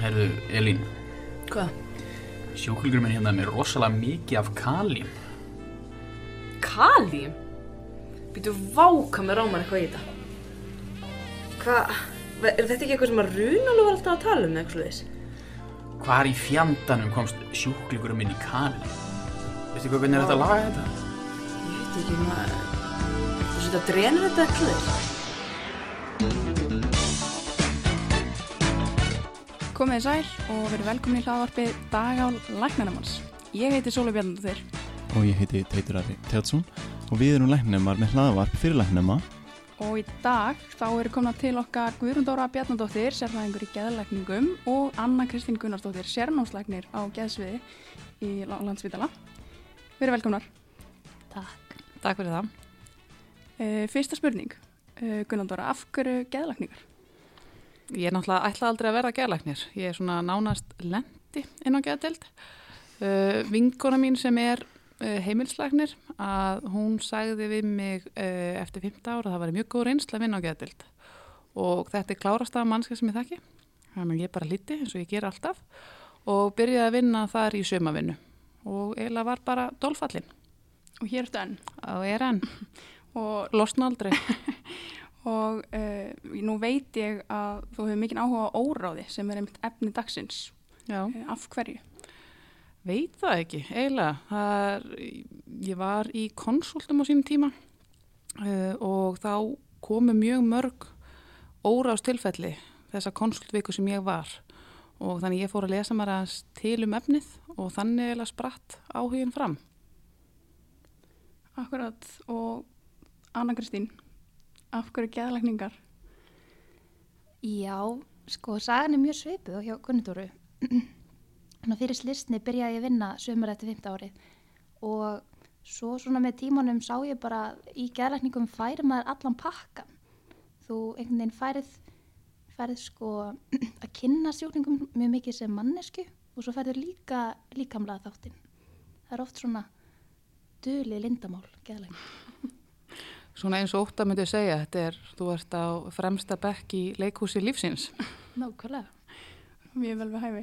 Herðu, Elín, Hvað? sjúklingur minn hérna er með rosalega mikið af kalím. Kalím? Býtu váka með rámar eitthvað í þetta. Hvað? Er þetta ekki eitthvað sem að Runalú var alltaf að tala um eitthvað þess? Hvar í fjandanum komst sjúklingur minn í kalím? Veistu hvað, hvernig er þetta að laga þetta? Ég veit ekki maður. Þú setja að drena þetta eitthvað þess? Komið sæl og verið velkomin í hlaðvarpið Dagál Læknarnamanns. Ég heiti Sóli Bjarnandur og ég heiti Teitur Ari Teatsson og við erum læknemar með hlaðavarp fyrir læknema og í dag þá eru komna til okkar Guðrundóra Bjarnandóttir, sérfræðingur í geðlækningum og Anna Kristín Gunnarsdóttir, sérnámslæknir á geðsviði í landsvítala. Verið velkomnar. Takk. Takk fyrir það. Uh, fyrsta spurning, uh, Gunnardóra, af hverju geðlækningar? Ég er náttúrulega ætla aldrei að vera geðlæknir. Ég er svona nánast lendi inn á geðdelt. Uh, vinkona mín sem er uh, heimilslæknir að hún sagði við mig uh, eftir 15 ára að það var mjög góð reynsla að vinna á geðdelt og þetta er klárasta mannska sem ég þekki. Þannig að ég bara líti eins og ég ger alltaf og byrjaði að vinna þar í sömavinnu og eiginlega var bara dólfallin. Og hér ertu enn. Og er enn. Og losna aldrei. og uh, nú veit ég að þú hefur mikinn áhuga á óráði sem er einmitt efni dagsins. Já. Uh, af hverju? Veit það ekki, eiginlega. Það er, ég var í konsultum á sínum tíma uh, og þá komu mjög mörg óráðstilfelli þessa konsultviku sem ég var og þannig ég fór að lesa mér aðeins til um efnið og þannig eiginlega spratt áhugin fram. Akkurat og Anna Kristín, af hverju geðlækningar? Já, sko, sagan er mjög svipuð og hjá Gunnudóru. Ná fyrir slisni byrjaði ég að vinna sömur eftir 15 árið og svo svona með tímanum sá ég bara í geðlækningum færi maður allan pakkan. Þú einhvern veginn færið, færið sko að kynna sjúklingum mjög mikið sem mannesku og svo færið líka líkamlega þáttinn. Það er oft svona döli lindamál geðlækning. Svona eins og ótt að myndi segja, þetta er, þú ert á fremsta bekk í leikhúsi lífsins. Nákvæmlega. Mjög vel við hæfi.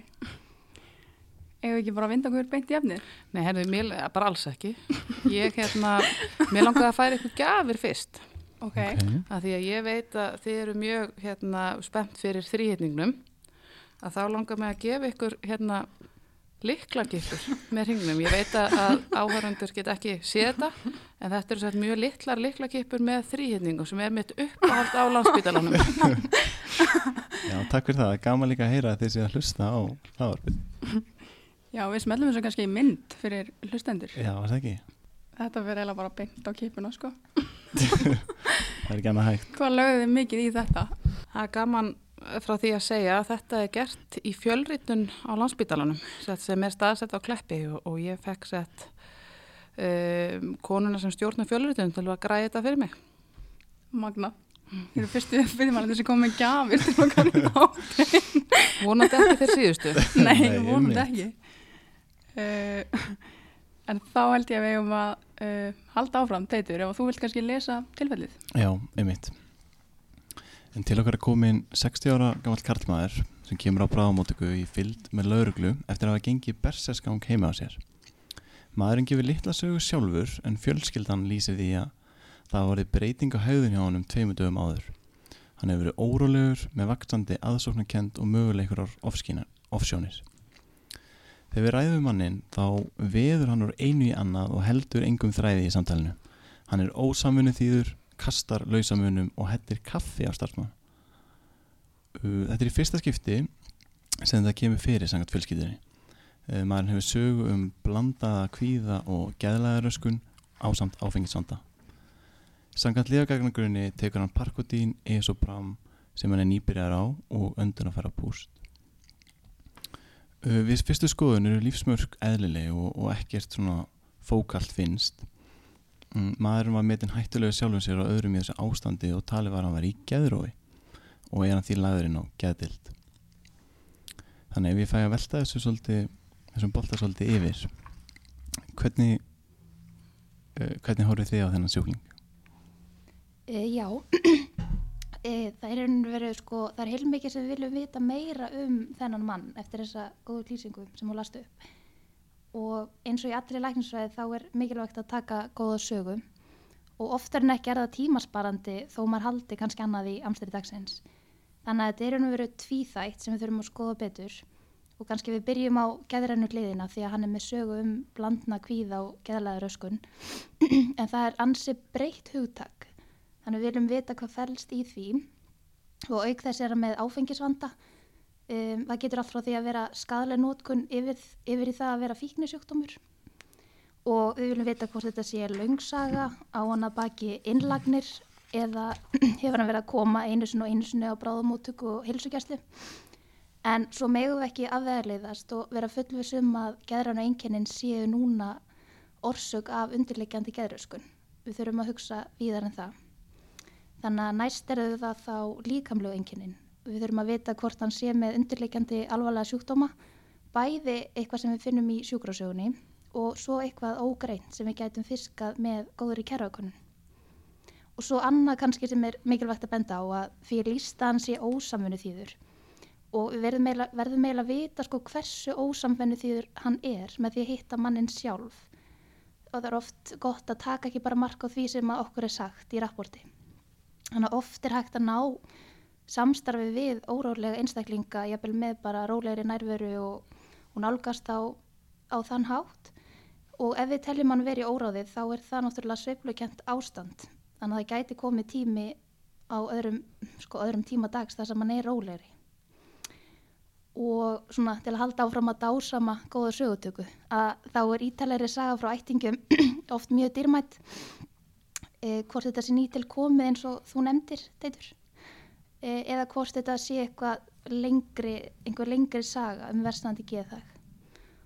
Eða ekki bara að vinda hverju beint í efnið? Nei, herðu, mér, bara alls ekki. Ég, hérna, mér langaði að færa ykkur gafir fyrst. Ok. okay. Að því að ég veit að þið eru mjög, hérna, spennt fyrir þrýhittningnum. Að þá langar mig að gefa ykkur, hérna, liklakipur með hringnum. Ég veit að áhærandur get ekki séð þetta, en þetta eru sætt mjög litlar liklakipur með þrýhittningu sem er mitt uppáhald á landsbytalanum. Já, takk fyrir það. Gaman líka að heyra að þið séu að hlusta á hlaðvarpið. Já, við smellum þessu kannski í mynd fyrir hlustendur. Já, það ekki? Þetta fyrir eiginlega bara beint á kipuna, sko. það er ekki annað hægt. Hvað lögðu þið mikið í þetta? Það er gaman frá því að segja að þetta er gert í fjölritun á landsbytalanum sem er staðsett á kleppi og, og ég fekk sett um, konuna sem stjórnum fjölritun til að græða þetta fyrir mig. Magna. Þið eru fyrstu fyrirmælandi sem kom með gafir til okkar áttin. Vonandi ekki fyrir síðustu. Nei, Nei, vonandi ekki. Uh, en þá held ég að við hefum að uh, halda áfram, Teitur, ef þú vilt kannski lesa tilfellið. Já, einmitt. En til okkar er komin 60 ára gammal karlmaður sem kemur á bráðamótöku í fylld með lauruglu eftir að hafa gengið bersesgang heima á sér. Maðurinn gefur litla sögu sjálfur en fjölskyldan lýsir því að það hafa verið breyting á haugðin hjá honum tveimur dögum áður. Hann hefur verið órólegur með vaksandi aðsóknarkend og möguleikur offsjónir. Þegar við ræðum mannin þá veður hann úr einu í annað og heldur engum þræði í samtalenu. Hann er ósamfunni þýður, kastar lausamunum og hettir kaffi á starfsmann. Uh, Þetta er í fyrsta skipti sem það kemur fyrir sangat fjölskyldinni. Uh, Maður hefur sögu um blandaða kvíða og geðlæðaröskun ásamt áfengisvanda. Sangat liðagagnagrunni tekur hann parkotín, esopram sem hann er nýbyrjar á og öndun að fara púst. Uh, Við fyrstu skoðun eru lífsmörk eðlileg og, og ekkert svona fókalt finnst. Mm, Maðurinn var metin hættulega sjálfum sér og öðrum í þessu ástandi og talið var að hann var í geðrói og er hann því lagðurinn á geðdild. Þannig ef ég fæ að velta þessu svolítið, þessum bolta svolítið yfir, hvernig, uh, hvernig horfið þið á þennan sjúkling? E, já, e, það er verið sko, það er heilmikið sem við viljum vita meira um þennan mann eftir þessa góðu lýsingu sem hún lastu upp. Og eins og í allri læknisfræði þá er mikilvægt að taka góða sögu. Og oftar en ekki er það tímasparandi þó maður haldi kannski annað í amstæri dagsins. Þannig að þetta er einhvern verið tvíþætt sem við þurfum að skoða betur. Og kannski við byrjum á geðrænu hliðina því að hann er með sögu um blandna kvíða og geðlaður öskun en það er ansi breytt hugtak. Þannig við viljum vita hvað fælst í því. Og auk þess er hann með áfengisvanda um, það getur allt frá því að vera skadalega nótkun yfir, yfir í það að vera fíknisjúkdómur og við viljum vita hvort þetta sé löngsaga á hann að baki innlagnir eða hefur hann verið að koma einu sinni og einu sinni á bráðamóttöku og hilsugjæslu En svo megum við ekki afvegarleiðast og vera fullvisum að geðrana einkennin séu núna orsök af undirleikjandi geðröskun. Við þurfum að hugsa víðar en það. Þannig að næst eru það þá líkamlegu einkennin. Við þurfum að vita hvort hann sé með undirleikjandi alvarlega sjúkdóma, bæði eitthvað sem við finnum í sjúkrásögunni og svo eitthvað ógreint sem við gætum fiskað með góður í kerraukunum. Og svo annað kannski sem er mikilvægt að benda á að fyrir lístan sé ósamfunni þýður og við verðum meila, að vita sko hversu ósamvennu þýður hann er með því að hitta mannin sjálf. Og það er oft gott að taka ekki bara mark á því sem okkur er sagt í rapporti. Þannig að oft er hægt að ná samstarfi við órólega einstaklinga jafnvel með bara rólegri nærveru og, og nálgast á, á þann hátt. Og ef við teljum hann verið óráðið þá er það náttúrulega sveiflukent ástand. Þannig að það gæti komið tími á öðrum, sko, öðrum tíma dags þar sem hann er rólegri. Og svona til að halda áfram að dásama góða sögutöku að þá er ítalegri saga frá ættingum oft mjög dýrmætt e, hvort þetta sé nýtil komið eins og þú nefndir teitur eða hvort þetta sé eitthvað lengri, einhver lengri saga um verstandi geðhag.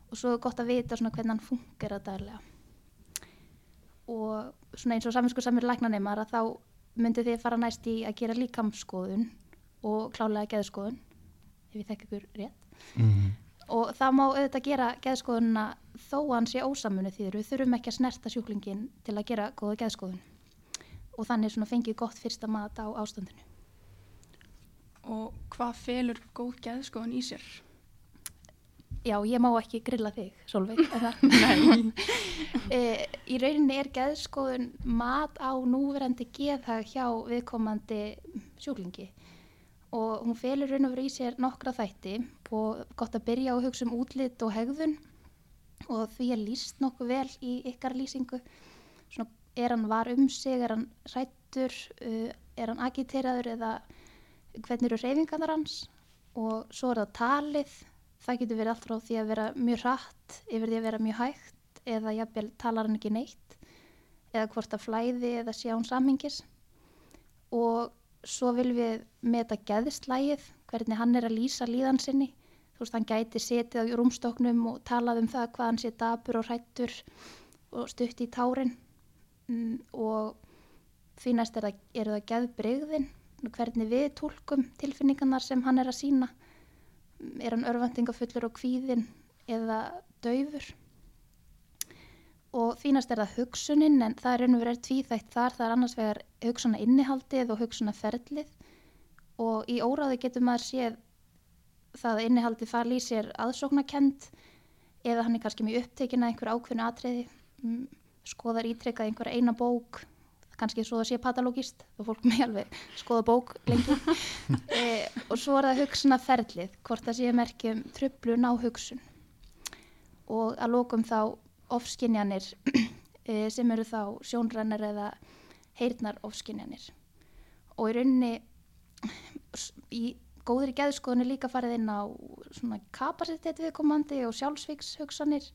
Og svo er gott að vita svona hvernig hann funkar að daglega. Og svona eins og saminsku samir læknaneymar að þá myndi þið fara næst í að gera líkamskoðun og klálega geðskoðun ef ég þekk ykkur rétt. Mm -hmm. og það má auðvitað gera geðskoðunna þó hann sé ósamunu því við þurfum ekki að snerta sjúklingin til að gera góða geðskoðun. Og þannig svona fengið gott fyrsta mat á ástandinu Og hvað felur góð geðskoðun í sér? Já, ég má ekki grilla þig, Solveig, e, í rauninni er geðskoðun mat á núverandi geðhag hjá viðkomandi sjúklingi. Og hún felur raun og verið í sér nokkra þætti og gott að byrja að hugsa um útlit og hegðun. Og því er líst nokkuð vel í ykkar lýsingu. Svona, er hann var um sig, er hann rættur uh, er hann agiteraður eða hvernig eru reyfingarnar hans og svo er það talið. Það getur verið allt frá því að vera mjög rætt yfir því að vera mjög hægt eða jafnvel talar hann ekki neitt eða hvort að flæði eða sjá hann samhengis. Og svo vil við meta geðslægið, hvernig hann er að lýsa líðan sinni. Þú veist, hann gæti setið á rúmstoknum og talað um það hvað hann sé dabur og hrættur og stutt í tárin. Mm, og því næst er það, það geðbreyðin, hvernig við tólkum tilfinningarnar sem hann er að sína. Er hann örvendingafullur og kvíðin eða döfur? og þínast er það hugsunin en það er og verið tvíþægt þar það er annars vegar hugsuna innihaldið og hugsuna ferlið og í óráði getur maður séð það að innihaldið fari í sér aðsóknakend eða hann er kannski mjög upptekinn að einhver ákveðnu atriði mm, skoðar ítrekkað einhver eina bók kannski svo það sé patologist og fólk með alveg skoða bók lengi. E, og svo er það hugsuna ferlið hvort það sé merkjum tröflun á hugsun. Og að lókum þá ofskinjanir eh, sem eru þá sjónrannar eða heyrnar ofskinjanir og í rauninni í góðri geðskoðunni líka farið inn á svona kapasitet viðkomandi og sjálfsvíkshugsanir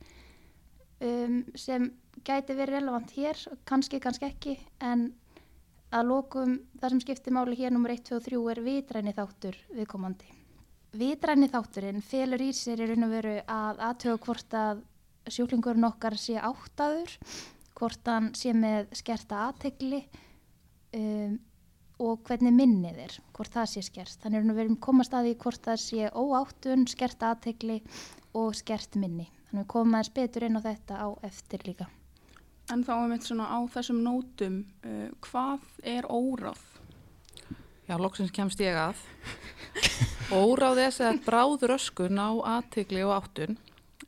um, sem gæti verið relevant hér, kannski, kannski ekki en að lókum það sem skiptir máli hér nummer 1, 2 og 3 er vitræni þáttur viðkomandi vitræni þátturinn felur í sér í raun og veru að aðtöða hvort að sjúklingurinn okkar sé áttaður, hvort hann sé með skerta aðtegli um, og hvernig minnið er, hvort það sé skert. Þannig að við erum komast að því hvort það sé óáttun, skerta aðtegli og skert minni. Þannig að við komum aðeins betur inn á þetta á eftir líka. En þá er mitt svona á þessum nótum, uh, hvað er óráð? Já, loksins kemst ég að. Óráð þess að bráður öskun á aðtegli og áttun.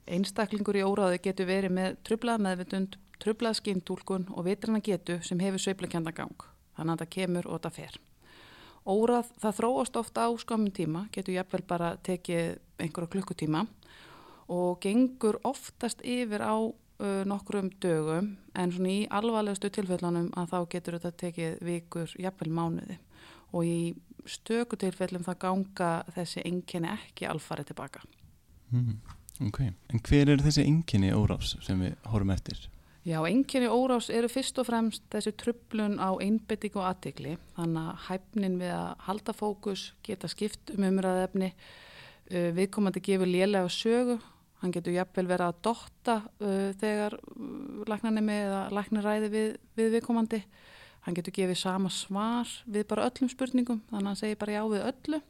Einstaklingur í óráði getur verið með trublað meðvitund, trublað skintúlkun og vitrana getu sem hefur sveiflekjanda gang. Þannig að það kemur og það fer. Órað, það þróast ofta á skömmun tíma, getur jafnvel bara tekið einhverja klukkutíma og gengur oftast yfir á uh, nokkrum dögum en svona í alvarlegustu tilfellunum að þá getur þetta tekið vikur, jafnvel mánuði og í stöku tilfellum það ganga þessi enginni ekki alfarið tilbaka. Mm. Ok, en hver er þessi enginni órás sem við horfum eftir? Já, enginni órás eru fyrst og fremst þessi trublun á einbetting og aðtikli, þannig að hæfnin við að halda fókus, geta skipt um umræðefni, uh, viðkomandi gefur lélega sögu, hann getur jafnvel verið að dotta uh, þegar uh, læknanemi eða læknaræði við, við viðkomandi, hann getur gefið sama svar við bara öllum spurningum, þannig að hann segir bara já við öllu.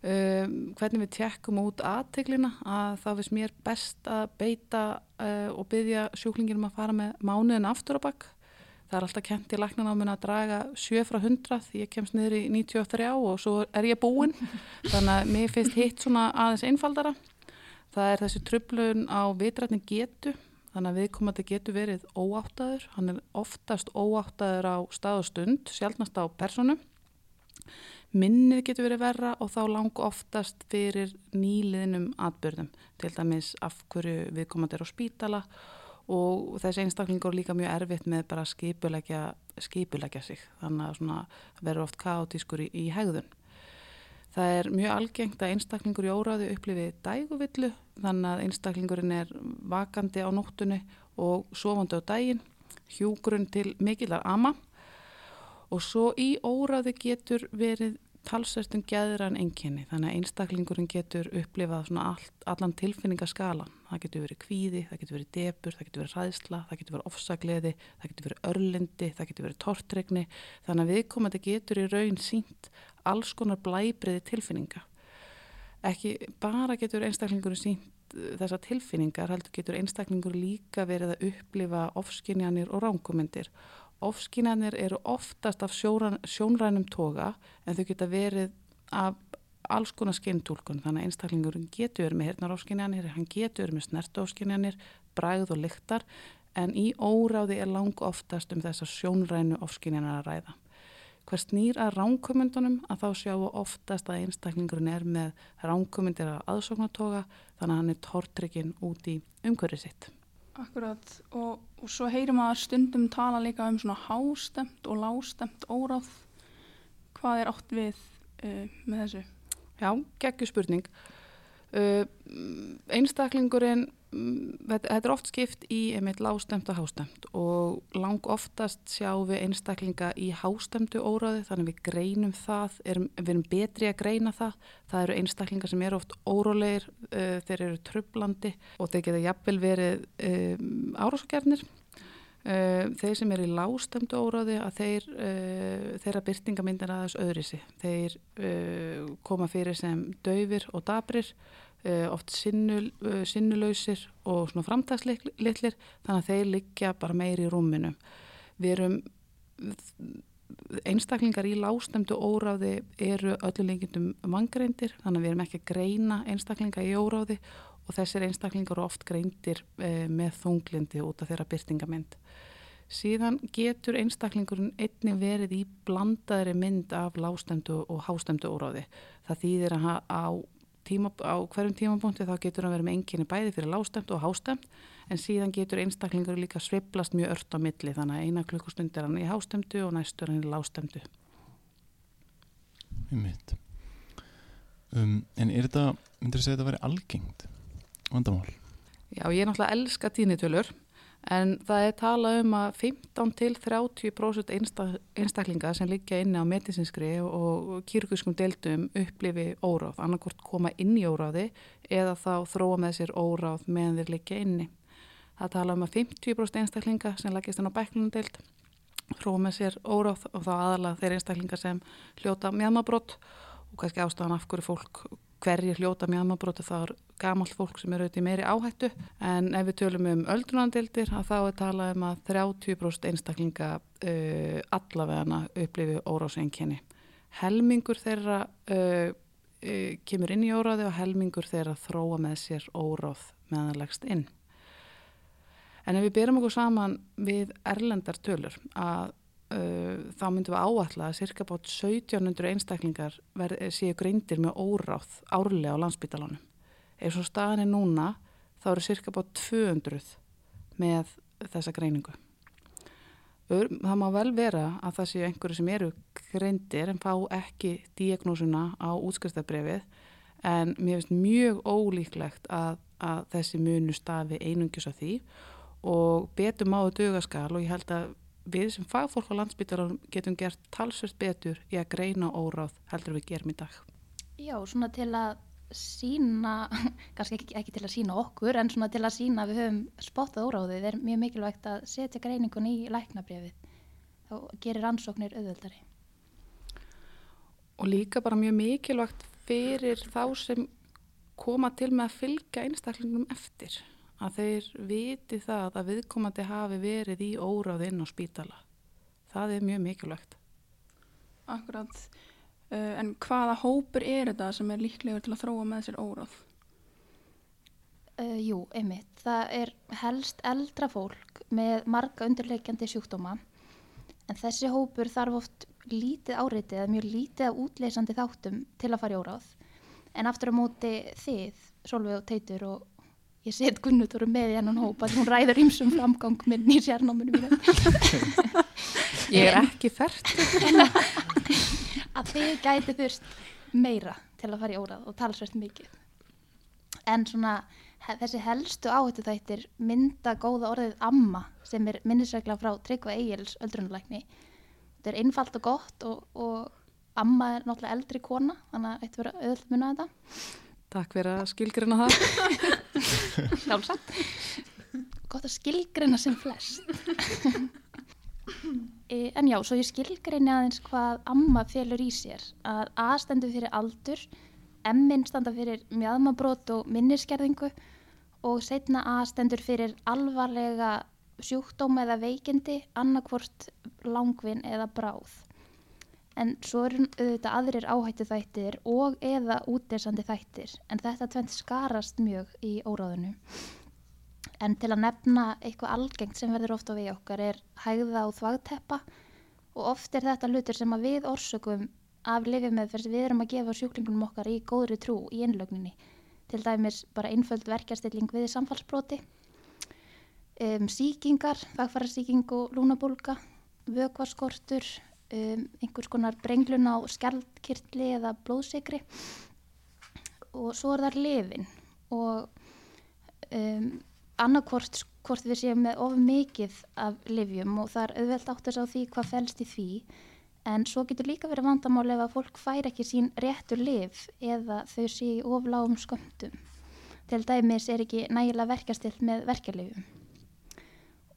Um, hvernig við tjekkum út aðteglina að þá finnst mér best að beita uh, og byggja sjúklingin um að fara með mánuðin aftur á bakk það er alltaf kent í læknanáminn að draga 7 frá 100 því ég kemst niður í 93 og svo er ég búinn þannig að mér finnst hitt svona aðeins einfaldara það er þessi tröflun á vitrætni getu þannig að viðkomandi getur verið óáttaður. Hann er oftast óáttaður á stað og stund, sjálfnast á personu minnið getur verið verra og þá lang oftast fyrir nýliðnum atbyrðum, til dæmis af hverju viðkomandi er á spítala. Og þessi einstaklingur líka mjög erfitt með bara skipulegja, skipulegja sig, þannig að verður oft kaotískur í, í hegðun. Það er mjög algengt að einstaklingur í óráðu upplifið dæguvillu, þannig að einstaklingurinn er vakandi á nóttunni og sofandi á dægin, hjúgrunn til mikilar ama. Og svo í óráði getur verið talsvertum geðran enginni þannig að einstaklingurinn getur upplifað allt, allan tilfinningaskalan það getur verið kvíði, það getur verið debur það getur verið ræðsla, það getur verið ofsagleði það getur verið örlindi, það getur verið tortregni þannig að viðkomandi getur í raun sínt alls konar blæbriði tilfinninga. Ekki bara getur einstaklingurinn sínt þessa tilfinningar heldur getur einstaklingur líka verið að upplifa ofskinjanir og ránkumindir ofskynjanir eru oftast af sjóran, sjónrænum toga en þau geta verið af alls konar skyntúlkun þannig að einstaklingurinn getur verið með hernar ofskynjanir, hann getur verið með snert ofskynjanir, bræð og lyktar en í óráði er lang oftast um þessar sjónrænu ofskynjanir að ræða. Hver snýr að ránkumundunum að þá sjáum oftast að einstaklingurinn er með ránkumundir að aðsóknartoga þannig að hann er tortrygginn út í umhverfið sitt. Akkurat og, og svo heyrir maður stundum tala líka um svona hástemt og lástemt óráð. Hvað er átt við uh, með þessu? Já, geggjur spurning. Uh, einstaklingurinn, um, þetta er oft skipt í einmitt lástemt og hástemt og lang oftast sjáum við einstaklinga í hástemtu óráði þannig við greinum það, erum, við erum betri að greina það. Það eru einstaklingar sem eru oft órólegir, uh, þeir eru tröflandi og þeir geta jafnvel verið um, árásakernir. Uh, þeir sem eru í lástemdu óráði að þeir, uh, þeirra byrtingamindin aðeins öðri sig. Þeir uh, koma fyrir sem döfir og dabrir, oft sinnu, sinnulausir og svona framtagslittlir þannig að þeir liggja bara meiri í rúminu. Við erum einstaklingar í lástemdu óráði eru öllu lengindum vangreindir þannig að við erum ekki að greina einstaklinga í óráði og þessir einstaklingar eru oft greindir með þunglindi út af þeirra byrtingamind. Síðan getur einstaklingurinn einnig verið í blandaðri mynd af lástemdu og hástemdu óráði. Það þýðir að á, tíma, á hverjum tímapunkti þá getur hann verið með enginni bæði fyrir lástemt og hástemt en síðan getur einstaklingur líka sveiblast mjög ört á milli þannig að eina klukkustund er hann í hástemdu og næstur hann í lástemdu. Um, en er þetta, myndir þú segja að þetta væri algengt vandamál? Já, ég er náttúrulega elska tínitölur en það er talað um að 15 til 30% einstaklinga sem liggja inni á medisinskri og kýrkuskum deildum upplifi óráð, annarkort koma inn í óráði eða þá þróa með sér óráð meðan þeir liggja inni. Það tala um að 50% einstaklinga sem leggist inn á bæklunum deild þróa með sér óráð og þá aðalega þeir einstaklinga sem hljóta mjadmabrott og kannski ástafan af hverju fólk hverjir hljóta mjadmabróti þá er gamalt fólk sem er auðvitað meiri áhættu en ef við tölum um öldrunandildir þá er talað um að 30% einstaklinga uh, allavegana upplifi órásenginni helmingur þeirra uh, uh, kemur inn í óráði og helmingur þeirra þróa með sér óráð meðanlegst inn. En ef við byrjum okkur saman við erlendar tölur að uh, þá myndum við áallega að cirka bát 1700 einstaklingar ver, séu greindir með óráð árlega á landsbytalanum. Ef svo staðan er núna þá eru cirka bát 200 með þessa greiningu. Það má vel vera að það séu einhverju sem eru greindir en fá ekki diagnósuna á útskristabrefið en mér finnst mjög ólíklegt að, að þessi munu stafi einungjus af því og betur máðu dugaskal og ég held að við sem fagfólk á landsbytjarum getum gert talsvert betur í að greina óráð heldur við gerum í dag. Já, svona til að sína, kannski ekki, ekki til að sína okkur, en svona til að sína við höfum spottað óráðið, er mjög mikilvægt að setja greiningun í læknabrefið. Þá gerir ansóknir auðvöldari. Og líka bara mjög mikilvægt fyrir þá sem koma til með að fylgja einstaklingum eftir. Að þeir viti það að viðkomandi hafi verið í óráð inn á spítala. Það er mjög mikilvægt. Akkurat. Uh, en hvaða hópur er þetta sem er líklegur til að þróa með sér óráð? Uh, jú, einmitt. Það er helst eldra fólk með marga undirleikjandi sjúkdóma en þessi hópur þarf oft lítið áreitið eða mjög lítið af útleysandi þáttum til að fara í óráð. En aftur á móti þið, Solveig og Teitur og ég set Gunnutóru með í hennan hóp að hún ræður ymsum framgang minn í sérnáminu mínu. Ég er ekki fært. að þið gæti þurft meira til að fara í órað og talsvært mikið. En svona þessi helstu áhættu þættir mynda góða orðið amma sem er minnisregla frá Tryggva Egil's öldrunuleikni. Þetta er einfalt og gott og, og amma er náttúrulega eldri kona þannig að þetta verður öðvöld munna þetta. Takk fyrir að skilgrina það. Sjálfsagt. Gott að skilgrina sem flest. E, en já, svo ég skilgreini aðeins hvað amma felur í sér að A stendur fyrir aldur, M-in standa fyrir mjöðmabrót og minniskerðingu og setna A stendur fyrir alvarlega sjúkdóma eða veikindi, annarkvort langvinn eða bráð. En svo eru auðvitað aðrir áhættu þættir og eða útdersandi þættir en þetta tvent skarast mjög í óráðinu. En til að nefna eitthvað algengt sem verður ofta við okkar er hægða og þvagteppa og oft er þetta hlutur sem að við orsökum af lifjumeðferð sem við erum að gefa sjúklingunum okkar í góðri trú í innlögninni. Til dæmis bara einföld verkjastilling við samfallsbroti, um, síkingar, þagfærasíking og lúnabólka, vökvaskortur, um, einhvers konar brenglun á skjaldkirtli eða blóðsikri og svo er það lifin og um, annarkvort hvort við séum með of mikið af livjum og það er auðvelt átt að sá því hvað fælst í því en svo getur líka verið vandamáli ef að fólk fær ekki sín réttur liv eða þau sé í ofláum skömmtum. Til dæmis er ekki nægilega verkastilt með verkjalifjum.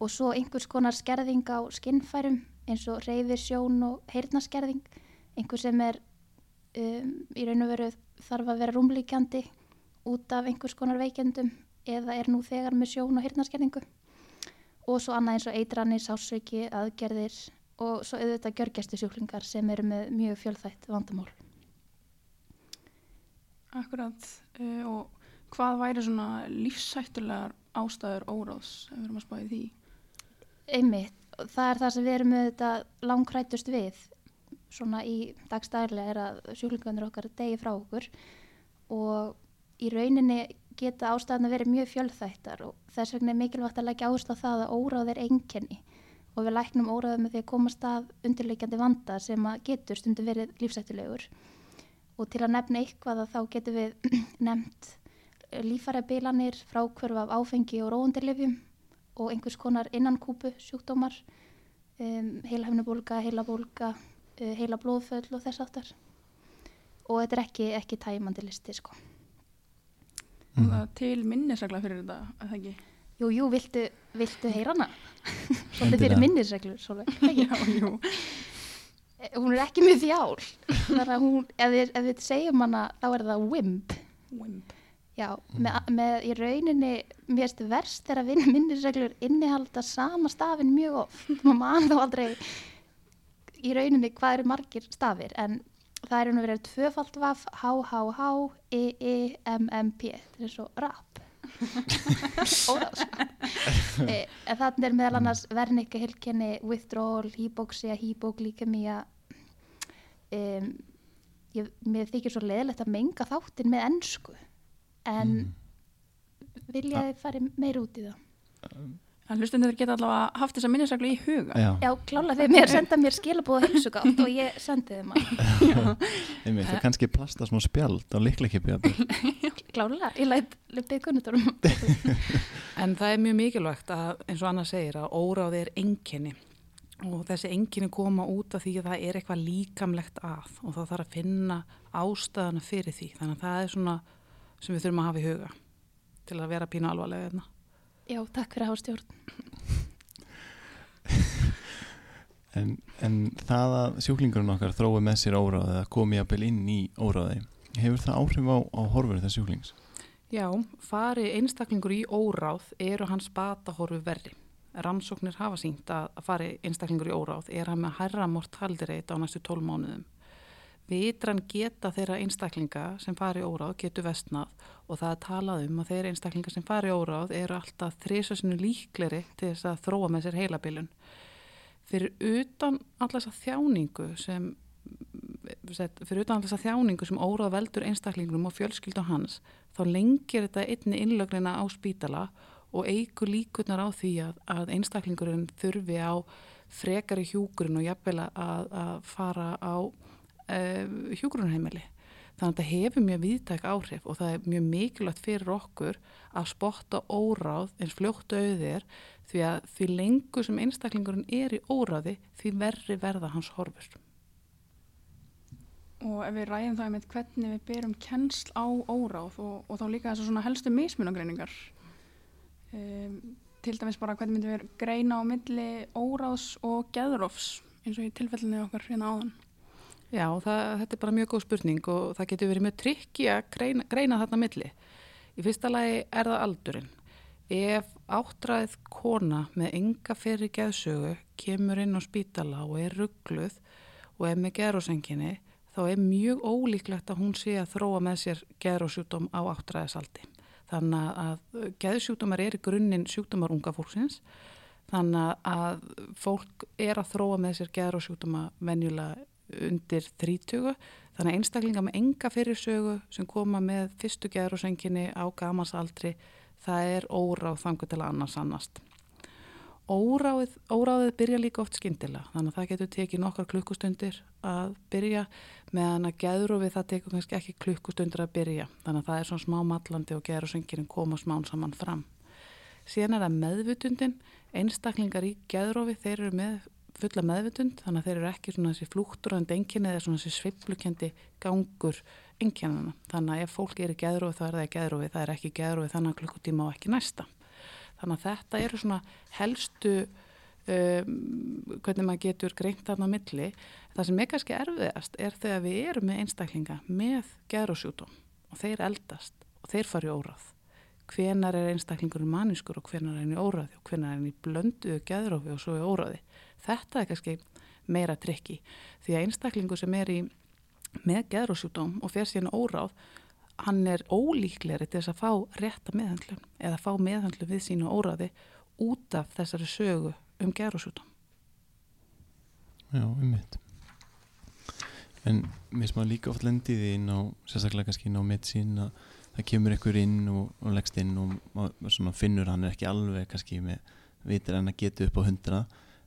Og svo einhvers konar skerðing á skinnfærum eins og reyfir sjón og heyrnaskerðing, einhver sem er um, í raun og veru þarf að vera rúmlíkjandi út af einhvers konar veikendum eða er nú þegar með sjón og hirnarskerningu og svo annað eins og eitranir, sásauki, aðgerðir og svo auðvitað gjörgæstu sjúklingar sem eru með mjög fjölþætt vandamál. Akkurat uh, og hvað væri svona lífsættulegar ástæður óráðs ef við erum að spáði því? Einmitt, það er það sem við erum auðvitað langkrætust við svona í dagstæðilega er að sjúklingarnir okkar degi frá okkur og í rauninni geta ástæðan að vera mjög fjölþættar og þess vegna er mikilvægt að leggja áherslu á það að óráð er enkenni og við læknum óráðið með því að komast að undirleikjandi vanda sem að getur stundu verið lífsættilegur og til að nefna eitthvað að þá getur við nefnt lífærabilanir, frákvörf af áfengi og róundirlifjum og einhvers konar innankúpu sjúkdómar, um, heilahefnubólga, heilabólga, uh, heila blóðföll og þess aftar og þetta er ekki, ekki tæmandi listi sko. Mm. Það til minnisregla fyrir þetta, að það ekki? Jú, jú, viltu, viltu heyra hana? Svolítið fyrir minnisreglur, svolítið. Já, jú. Hún er ekki mjög þjál. Þannig að hún, ef við, ef við segjum hana, þá er það WIMP. Wimp. Já, með, með í rauninni, mér erst verst þegar vin- minnisreglur innihalda sama stafinn mjög oft. Maður mann þá aldrei í rauninni hvað eru margir stafir, en það er nú verið tvöfald vaf H, H, H, I, I, M, M, P. Þetta er svo rap. E, en þannig er meðal annars vernika hilkenni withdrawal, hypoxia, hypoglíkemia um, ég, mér þykir svo leðilegt að menga þáttin með ennsku en vilja þið fari meir út í það? En hlustendur geta allavega haft þessa minnisreglu í huga. Já, Já, klála þegar mér senda mér skilabóða hilsugátt og ég sendi þeim að. Einmitt, og kannski plasta smá spjald á líkleikippi klála, ég læt löpið kunnutorum En það er mjög mikilvægt að, eins og Anna segir, að óráð er enginni og þessi enginni koma út af því að það er eitthvað líkamlegt að og það þarf að finna ástæðana fyrir því. Þannig að það er svona sem við þurfum að hafa í huga til að vera pínu alvarlega hérna. Já, takk fyrir að hafa stjórn en, en það að sjúklingurinn okkar þrói með sér óráði eða komi jafnvel inn í óráði hefur það áhrif á, á horfur þess sjúklings? Já, fari einstaklingur í óráð eru hans batahorfu verri. Rannsóknir hafa sínt að að fari einstaklingur í óráð er hann með hærra mortaldireit á næstu 12 mánuðum. Vitran geta þeirra einstaklinga sem fari óráð getur vestnað og það er talað um að þeirra einstaklinga sem fari óráð eru alltaf þrísasinu líkleri til þess að þróa með sér heilabilun. Fyrir utan allar þessa þjáningu sem fyrir utan allar þessa þjáningu sem óráð veldur einstaklingunum og fjölskyldu hans þá lengir þetta einni innlögnina á spítala og eigur líkurnar á því að, að einstaklingurinn þurfi á frekari hjúkurinn og jafnvel að, að fara á uh, hjúkurunheimili. Þannig að þetta hefur mjög viðtæk áhrif og það er mjög mikilvægt fyrir okkur að spotta óráð eins fljótt auðir því að því lengur sem einstaklingurinn er í óráði því verri verða hans horfur. Og ef við ræðum það með hvernig við berum kennsl á óráð og, og þá líka þessar svona helstu mismunagreiningar. Um, til dæmis bara hvernig myndum við greina á milli óráðs og geðrófs eins og í tilfellinu okkar hérna áðan. Já, það, þetta er bara mjög góð spurning og það getur verið mjög trikki að greina, greina þarna milli. Í fyrsta lagi er það aldurinn. Ef áttræð kona með enga fyrir geðsögu kemur inn á spítala og er ruggluð og er með geðrósenginni, þá er mjög ólíklegt að hún sé að þróa með sér geðrósjúdóm á áttræðisaldi. Þannig að geðsjúdómar er í grunninn sjúkdómar unga fólksins, þannig að fólk er að þróa með sér geðrósjúdóma venjulega undir 30 þannig að einstaklinga með enga fyrirsögu sem koma með fyrstu geðrósenginni á gamasaldri það er óráð þangu til annars annast. Óráðið, óráðið byrja líka oft skyndilega þannig að það getur tekið nokkar klukkustundir að byrja meðan að geðrófið það tekur kannski ekki klukkustundir að byrja. Þannig að það er svona smá mallandi og geðrósengirinn koma smán saman fram. Síðan er það meðvutundin einstaklingar í geðrófi þeir eru með fulla meðvutund þannig að þeir eru ekki svona þessi flúkturandi enginni eða svona þessi sveiplukendi gangur enginnana. Þannig að ef fólk er í geðrófi þá er það í geðrófi, það er ekki í geðrófi þannig að klukkutíma og ekki næsta. Þannig að þetta eru svona helstu um, hvernig maður getur greint þarna milli. Það sem er kannski erfiðast er þegar við erum með einstaklinga með geðrósjútum og þeir eldast og þeir fari óráð. Hvenar er einstaklingur manniskur og hvenar er henni óráði og hvenar er henni blöndu geðrófi og svo er óráði. Þetta er kannski meira trikki því að einstaklingu sem er í með geðrósjúdóm og fer síðan óráð, hann er ólíkleri til þess að fá rétta meðhandlun eða fá meðhandlun við sínu óráði út af þessari sögu um geðrósjúdóm. Já, um mitt. En mér sem að líka oft lendið inn á, sérstaklega kannski inn á medicín að það kemur ykkur inn og, og leggst inn og maður finnur hann er ekki alveg kannski með vitir en að geta upp á hundra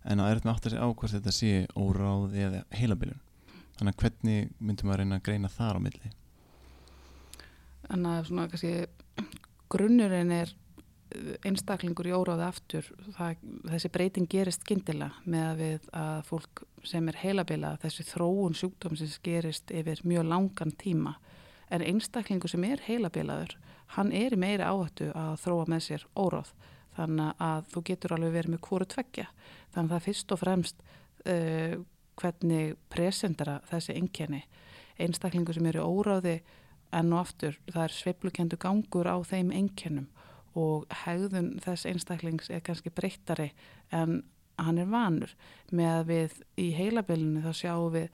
en að er þetta með átt að segja á hvort þetta sé óráði eða heilabiljun. Þannig að hvernig myndum maður reyna að greina þar á milli? Þannig að svona kannski grunnurinn er uh, einstaklingur í óráði aftur. Það, þessi breyting gerist skyndilega með að við að fólk sem er heilabila, þessi þróun sjúkdóm sem gerist yfir mjög langan tíma. En einstaklingur sem er heilabilaður, hann er í meiri áhættu að þróa með sér óráð. Þannig að þú getur alveg verið með hvori tveggja. Þannig að það fyrst og fremst uh, hvernig presentara þessi engjani. Einstaklingur sem eru óráði enn og aftur, það er sveiplukendu gangur á þeim engjannum og hegðun þess einstaklings er kannski breyttari en hann er vanur með að við í heilabilinu þá sjáum við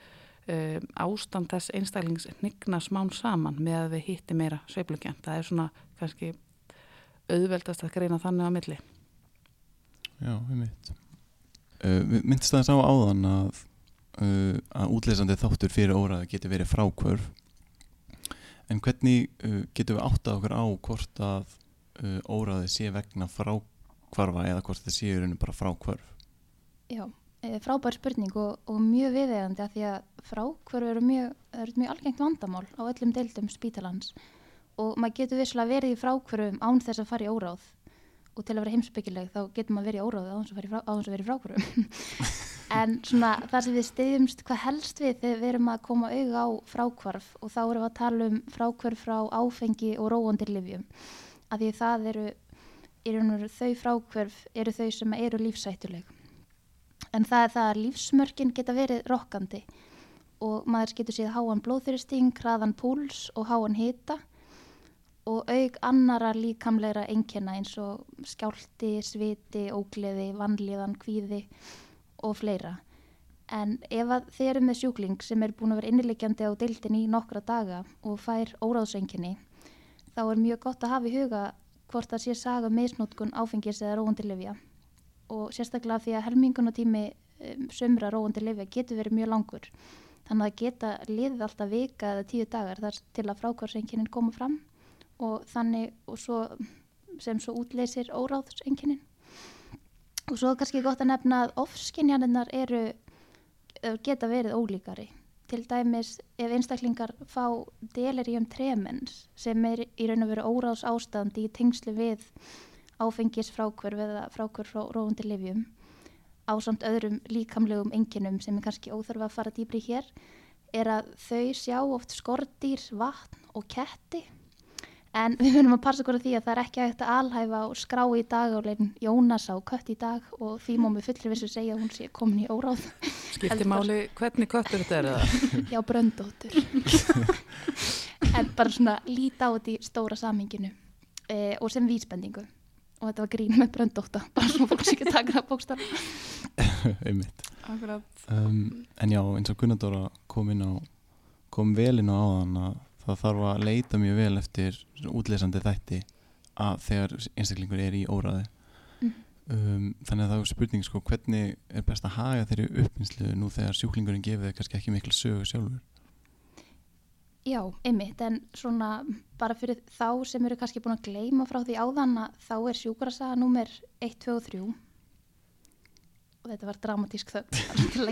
um, ástand þess einstaklings hnigna smán saman með að við hitti meira sveiflugjönd. Það er svona kannski auðveldast að greina þannig á milli. Já, við mitt. Uh, við myndist það að sá áðan að, uh, að útleysandi þáttur fyrir óraði getur verið frákvörf. En hvernig uh, getur við áttað okkur á hvort að uh, óraði sé vegna frákvarfa eða hvort það sé í rauninu bara frákvörf? Já, eh, frábær spurning og, og mjög viðeigandi að því að frákvörf eru mjög, eru mjög algengt vandamál á öllum deildum spítalans og maður getur visslega verið í frákvörfum án þess að fara í óráð. Og til að vera heimsbyggileg þá getur maður verið í óráði á þess að vera í frá- á þess að vera í frákvörfum en svona það sem við stiðjumst hvað helst við þegar við erum að koma auga á frákvarf og þá erum við að tala um frákvarf frá áfengi og róandi livjum að því það eru, eru þau frákvarf eru þau sem eru lífsættuleg en það er það að lífsmörkin geta verið rokkandi. Og maður getur séð háan blóðþyristing, hraðan púls og háan hita og auk annara líkamlegra einkenna eins og skjálti, sviti, ógleði, vanlíðan, kvíði og fleira. En ef þið eru með sjúkling sem er búin að vera innilegjandi á deildin í nokkra daga og fær óráðseinkenni, þá er mjög gott að hafa í huga hvort það sé saga um misnótkun áfengis eða róandi lifja og sérstaklega því að helmingunatími um, sömra róandi lifja getur verið mjög langur. Þannig að geta liðið alltaf vika eða tíu dagar þar til að frákvarseinkennin koma fram og þannig og svo sem svo útleysir óráðseinkennin. Og svo er kannski gott að nefna að ofskinjaninnar eru geta verið ólíkari. Til dæmis ef einstaklingar fá delirium tremens sem er í raun og veru óráðs ástandi í tengslu við áfengis frákvörf eða frákvörf frá róandi livjum á samt öðrum líkamlegum enginum sem er kannski óþarfa að fara dýbri hér er að þau sjá oft skordýr, vatn og ketti en við verðum að passa okkur á því að það er ekki hægt að alhæfa og skrá í dag og leginn Jónas á kött í dag og því má með fullri vissu segja að hún sé komin í óráð Skipti máli hvernig köttur þetta er eða? Já, bröndóttur. en bara svona líta á þetta í stóra samhenginu e, og sem vísbendingu. Og þetta var grín með bröndóta, bara svona fólk sem ekki taka það bókstaf. Einmitt. Akkurat. Um, en já, eins og Gunnardóra kom inn á kom vel inn á áðan að það þarf að leita mjög vel eftir útleysandi þætti að þegar einstaklingur er í óræði Mhm. um, þannig að það er spurning sko hvernig er best að haga þeirri uppinslu nú þegar sjúklingurinn gefið þeir kannski ekki miklu sögu sjálfur? Já, einmitt, en svona bara fyrir þá sem eru kannski búin að gleyma frá því áðan að þá er sjúkarasaga númer 1, 2 og 3 og þetta var dramatísk þögn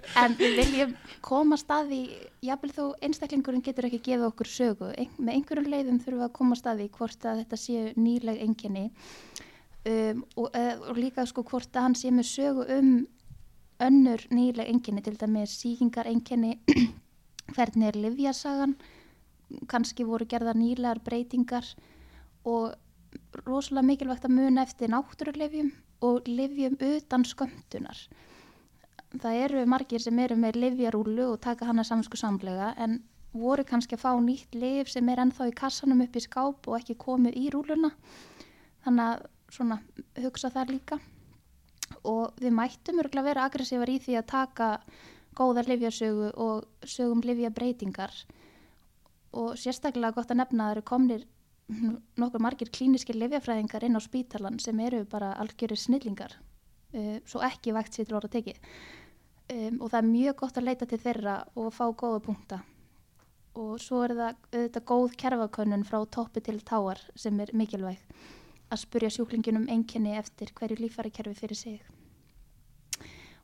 en við viljum koma staði jafnvel þó einstaklingurinn getur ekki gefið okkur sögu, Ein, með einhverjum leiðum þurfum við að koma staði hvort að þetta séu nýleg enginni um, og, eh, og líka sko hvort að hann sé með sögu um önnur nýleg enginni til dæmis síkingar enginni hvernig er livjasagan kannski voru gerða nýlegar breytingar og rosalega mikilvægt að muna eftir náttúrulefjum og livjum utan skömmtunar. Það eru margir sem eru með livjarúlu og taka hana samsku samlega en voru kannski að fá nýtt liv sem er ennþá í kassanum upp í skáp og ekki komið í rúluna þannig að svona hugsa það líka. Og við mættum örgulega vera aggressívar í því að taka góða livjasögu og sögum livjabreitingar og sérstaklega gott að nefna að það eru komnir nokkur margir klíniskir livjafræðingar inn á spítalan sem eru bara algjörir snillingar uh, svo ekki vægt sér til orða tekið um, og það er mjög gott að leita til þeirra og fá góða punkta. Og svo er það auðvitað góð kerfakönnun frá toppi til táar sem er mikilvæg að spurja sjúklingin um einkenni eftir hverju líffæri kerfi fyrir sig.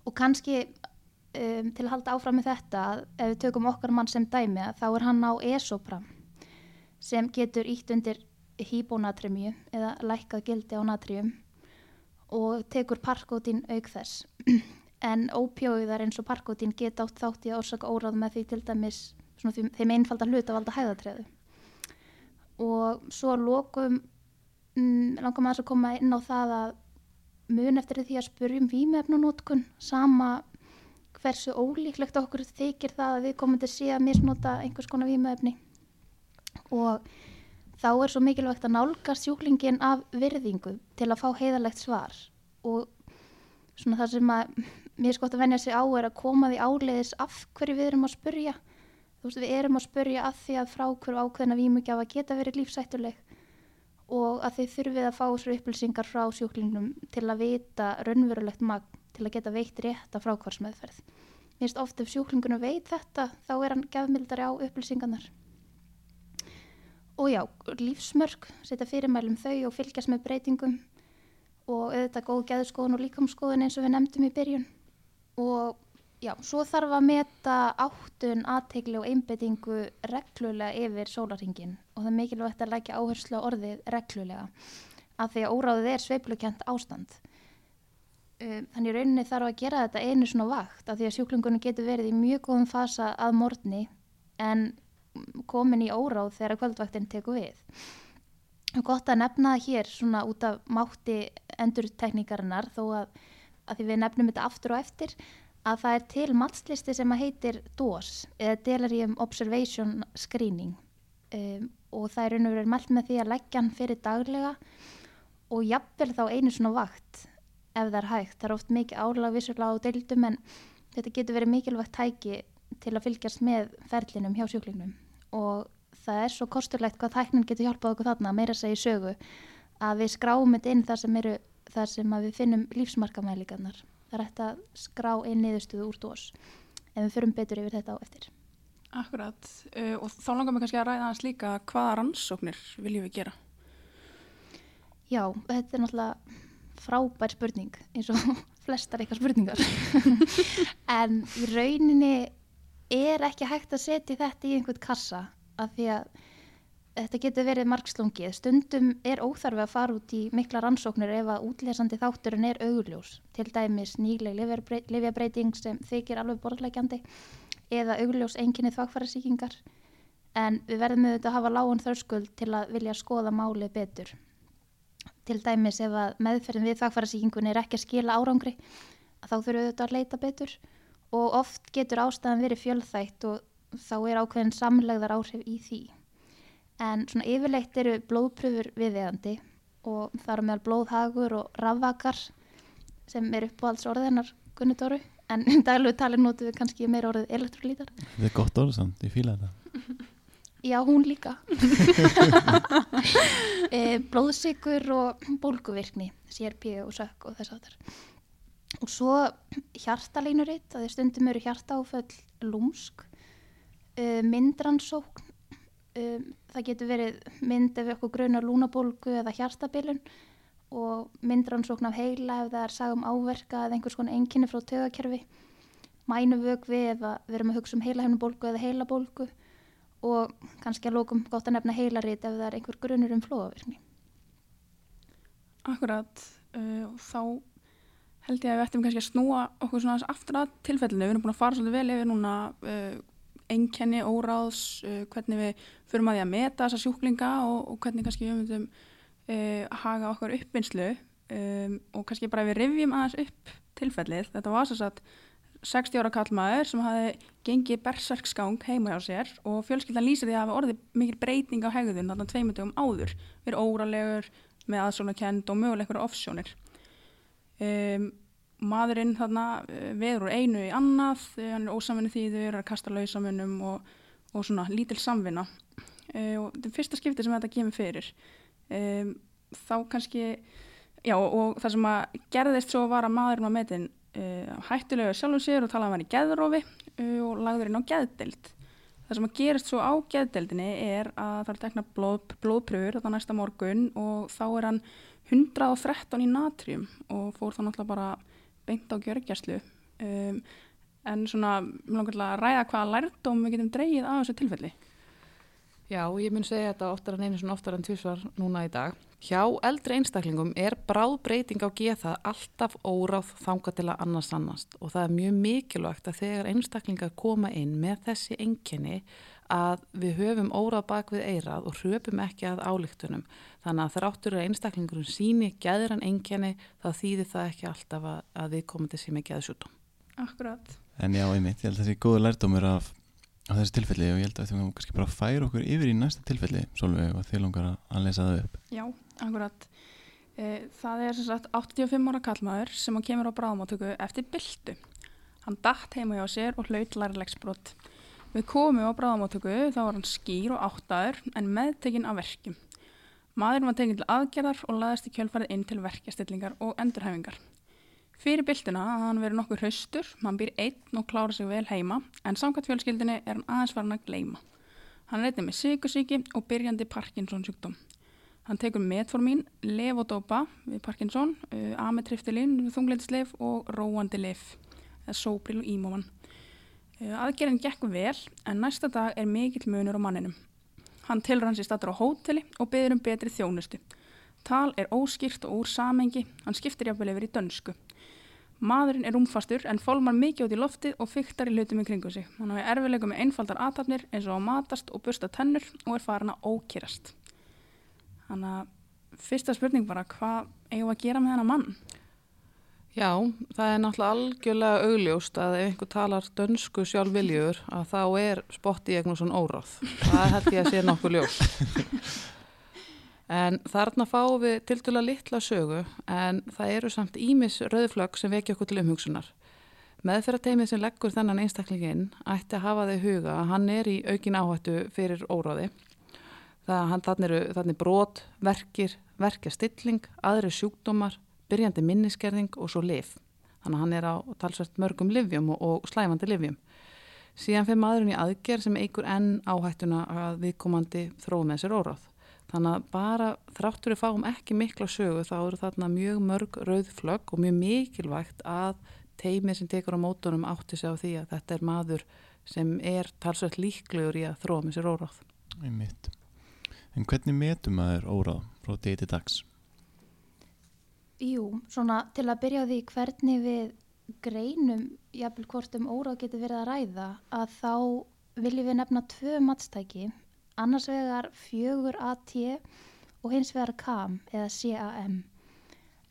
Og kannski um, til að halda áfram með þetta ef við tökum okkar mann sem dæmi þá er hann á esopram sem getur ítt undir hýbónatremju eða lækkað gildi á natrium og tekur parkótin auk þess. En ópjóiðar eins og parkótin geta átt þátt í að orsaka óráð með því til dæmis því, þeim einfalda hluta valda hæðatreðu og svo að lokum mm, langar maður að koma inn á það að mun eftir því að spurjum vímefnunótkun sama hversu ólíklegt okkur þykir það að við komum til sé að misnota einhvers konar vímefni og þá er svo mikilvægt að nálgast sjúklingin af virðingu til að fá heiðalegt svar og svona það sem að mér skott að venja sig á er að koma því áleiðis af hverju við erum að spurja þú veist við erum að spurja að því að frá hverju ákveðna vímugjafa geta verið lífsættuleg og að þið þurfið að fá sér upplýsingar frá sjúklingnum til að vita raunverulegt magn til að geta veitt rétta frákvarsmeðferð. Mér finnst oft ef sjúklingunum veit þetta þá er hann gefmildari á upplýsingarnar. Og já, lífsmörk, setja fyrirmælum þau og fylgjast með breytingum og auðvitað góð geðskoðun og líkamskoðun eins og við nefndum í byrjun. Og já, svo þarf að meta áttun, aðtegli og einbettingu reglulega yfir sólaringin og það er mikilvægt að lækja áherslu á orðið reglulega af því að óráðið er sveiplukent ástand. Um, Þannig rauninni þarf að gera þetta einu svona vakt af því að sjúklingunum getur verið í mjög góðum fasa að morgni en komin í óráð þegar kvöldvaktin tekur við. Gott að nefna það hér svona út af mátti endurtekníkarinnar þó að, að því við nefnum þetta aftur og eftir að það er til mattslisti sem að heitir DOS eða Delirium Observation Screening um, og það er verið mælt með því að leggja hann fyrir daglega og jafnvel þá einu svona vakt ef það er hægt. Það er oft mikið álag vissulega á deildum en þetta getur verið mikilvægt tæki til að fylgjast með ferlinum hjá sjúklingnum og það er svo kosturlegt hvað tæknin getur hjálpað okkur þarna meira að segja í sögu að við skráum þetta inn þar sem, eru, þar sem við finnum lífsmarkamælingarnar. Það er hægt að skrá inn niðurstuðu úr dós en við förum betur yfir þetta á eftir. Akkurat, uh, og þá langar mér kannski að ræða hans líka hvaða rannsóknir viljum við gera? Já, þetta er náttúrulega frábær spurning eins og flestar eitthvað spurningar en í rauninni er ekki hægt að setja þetta í einhvern kassa af því að þetta getur verið margslungið. Stundum er óþarfi að fara út í mikla rannsóknir ef að útlesandi þátturinn er augljós, til dæmis nýleg lifjabreiting sem þykir alveg borðleikjandi eða augljós enginni þvagfærasíkingar en við verðum auðvitað að hafa lágun þörskuld til að vilja skoða máli betur. Til dæmis ef að meðferðin við þvagfærasíkingun er ekki að skila árangri þá þurfum við auðvitað að leita betur og oft getur ástæðan verið fjölþætt og þá er ákveðin samlegðar áhrif í því. En svona yfirleitt eru blóðpröfur viðeigandi og það eru meðal blóðhagur og rafvakar sem er uppáhalds orðiðnar Gunnudóru en daglegu tali notu við kannski meira orðið elektrolítar. Þetta er gott orð samt, ég fíla þetta. Já, hún líka. e, blóðsikur og bólguvirkni, CRP og sökk og þess aftar. Og svo hjartalínuritt, að því stundum eru hjartáföll lúmsk, e, myndransókn, e, það getur verið mynd ef eitthvað grunar lúnabólgu eða hjartabilun. Og myndransókn af heila ef það er sagum áverka eða einhvers konar enginni frá tögakerfi, mænuvögvi eða við erum að hugsa um heilahefnubólgu eða heilabólgu. Og kannski að lókum gott að nefna heilarít ef það er einhver grunur um flóavirkni. Akkurat, uh, og þá held ég að við ættum kannski að snúa okkur svona aftur að tilfellinu. Við erum búin að fara svolítið vel yfir núna uh, einkenni, óráðs, uh, hvernig við förum að því að meta þessa sjúklinga og, og hvernig kannski við myndum uh, haga okkar uppvinnslu um, og kannski bara við rivjum aðeins upp tilfellið. Þetta var svo að 60 ára kallmaður sem hafi gengið berserkskang heima hjá sér og fjölskyldan lýsir því að hafa orðið mikil breyting á hegðun þarna tveimundum áður verið óralegur með aðsónakend og möguleikur offsjónir um, maðurinn þarna veður úr einu í annað hann er ósamvinni þýður, er að kasta lausamunum og, og svona lítil samvinna um, og þetta er fyrsta skipti sem þetta kemur fyrir um, þá kannski já og það sem að gerðist svo var að maðurinn var metin Uh, hættulega sjálfum sér og talaði um hann í geðrófi uh, og lagður inn á geðdelt. Það sem að gerist svo á geðdeltinni er að það er tekna blóð, blóðpröfur þetta næsta morgun og þá er hann 113 í natrium og fór þá náttúrulega bara beint á gjörgjæslu. Um, en svona, mér langar að ræða hvaða lærdóm við getum dreyið af þessu tilfelli. Já, ég mun segja þetta oftar en einu svona oftar en tvísvar núna í dag. Hjá eldri einstaklingum er bráðbreyting á geða alltaf óráð þanga til að annars annast og það er mjög mikilvægt að þegar einstaklingar koma inn með þessi enginni að við höfum óráð bak við eirað og hröpum ekki að álíktunum. Þannig að þegar áttur að einstaklingurum síni geðran enginni þá þýðir það ekki alltaf að, að við komum til sími geðsjútum. Akkurat. En já, einmitt, ég held að þessi góðu lærdómur af á þessi tilfelli og ég held að við kannski bara færa okkur yfir í næsta tilfelli Solveig og þið langar að lesa það upp Já, akkurat E, það er sem sagt 85 ára kallmaður sem hann kemur á bráðmátöku eftir byltu. Hann datt heima hjá sér og hlaut lærlegsbrott. Við komum á bráðmátöku þá var hann skýr og áttaður en meðtekinn af verkjum. Maðurinn var tekinn til aðgerðar og laðist í kjölfarið inn til verkjastillingar og endurhæfingar. Fyrir byltuna hafði hann verið nokkur haustur, hann býr einn og klára sig vel heima en samkvæmt fjölskyldinni er hann aðeins farin að gleyma. Hann eitthvað með sykusíki og byrjandi Parkinson sjúkdóm. Hann tekur metformín, levodopa við Parkinson, uh, ametriftilin við þungleitisleif og róandi leif, eða sóbril og ímóman. Uh, aðgerðin gekk vel en næsta dag er mikill munur á manninum. Hann tilur hans í statur á hóteli og byður um betri þjónustu. Tal er óskýrt og úr samengi, hann skiptir jafnvel yfir í dönsku. Maðurinn er umfastur en fólmar mikið út í loftið og fyktar í hlutum í kringu sig. Hann hafi erfiðleikum með einfaldar aðtapnir eins og að matast og bursta tennur og er farin að ókýrast. Þannig að fyrsta spurning bara, hvað eigum að gera með hennar mann? Já, það er náttúrulega algjörlega augljóst að ef einhver talar dönsku sjálfviljur að þá er spotti eitthvað svona óráð. Það held ég að sé nokkuð ljóst. En þarna fáum við til dæla litla sögu en það eru samt ímis rauðflögg sem vekja okkur til umhugsunar. Meðferðarteimið sem leggur þennan einstaklingin ætti að hafa þau huga að hann er í aukin áhættu fyrir óráði. Það hann þannig eru þannig brot, verkir, verkja stilling, aðri sjúkdómar, byrjandi minniskerðing og svo lif. Þannig að hann er á talsvært mörgum livjum og, og slæfandi livjum. Síðan fyrir maðurinn í aðgerð sem eigur enn áhættuna að viðkomandi þróum með sér óráð. Þannig að bara þráttur við fáum ekki mikla sögu þá eru þarna mjög mörg rauðflögg og mjög mikilvægt að teimið sem tekur á mótunum átti sig á því að þetta er maður sem er talsvægt líklegur í að þróa með sér óráð. Einmitt. En hvernig metum maður óráð frá degi til dags? Jú, svona til að byrja á því hvernig við greinum jafnvel hvort um óráð getur verið að ræða að þá viljum við nefna tvö matstæki annars vegar fjögur AT og hins vegar CAM eða CAM.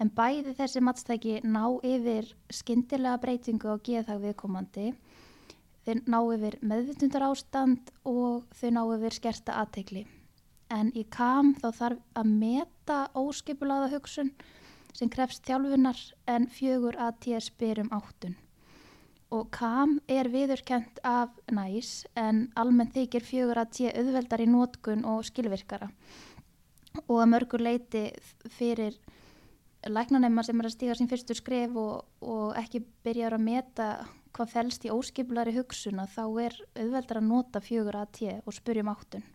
En bæði þessi matstæki ná yfir skyndilega breytingu á geðhag viðkomandi, þau ná yfir meðvitundar ástand og þau ná yfir skerta aðtegli. En í CAM þá þarf að meta óskipulaða hugsun sem krefst þjálfunar en fjögur AT spyr um áttun og KAM er viðurkent af næs en almennt þykir fjögur að sé auðveldar í nótkun og skilvirkara. Og að mörgur leiti fyrir læknanemar sem er að stíga sín fyrstur skref og, og ekki byrjar að meta hvað fælst í óskipulari hugsun þá er auðveldar að nota fjögur sé og spurjum áttun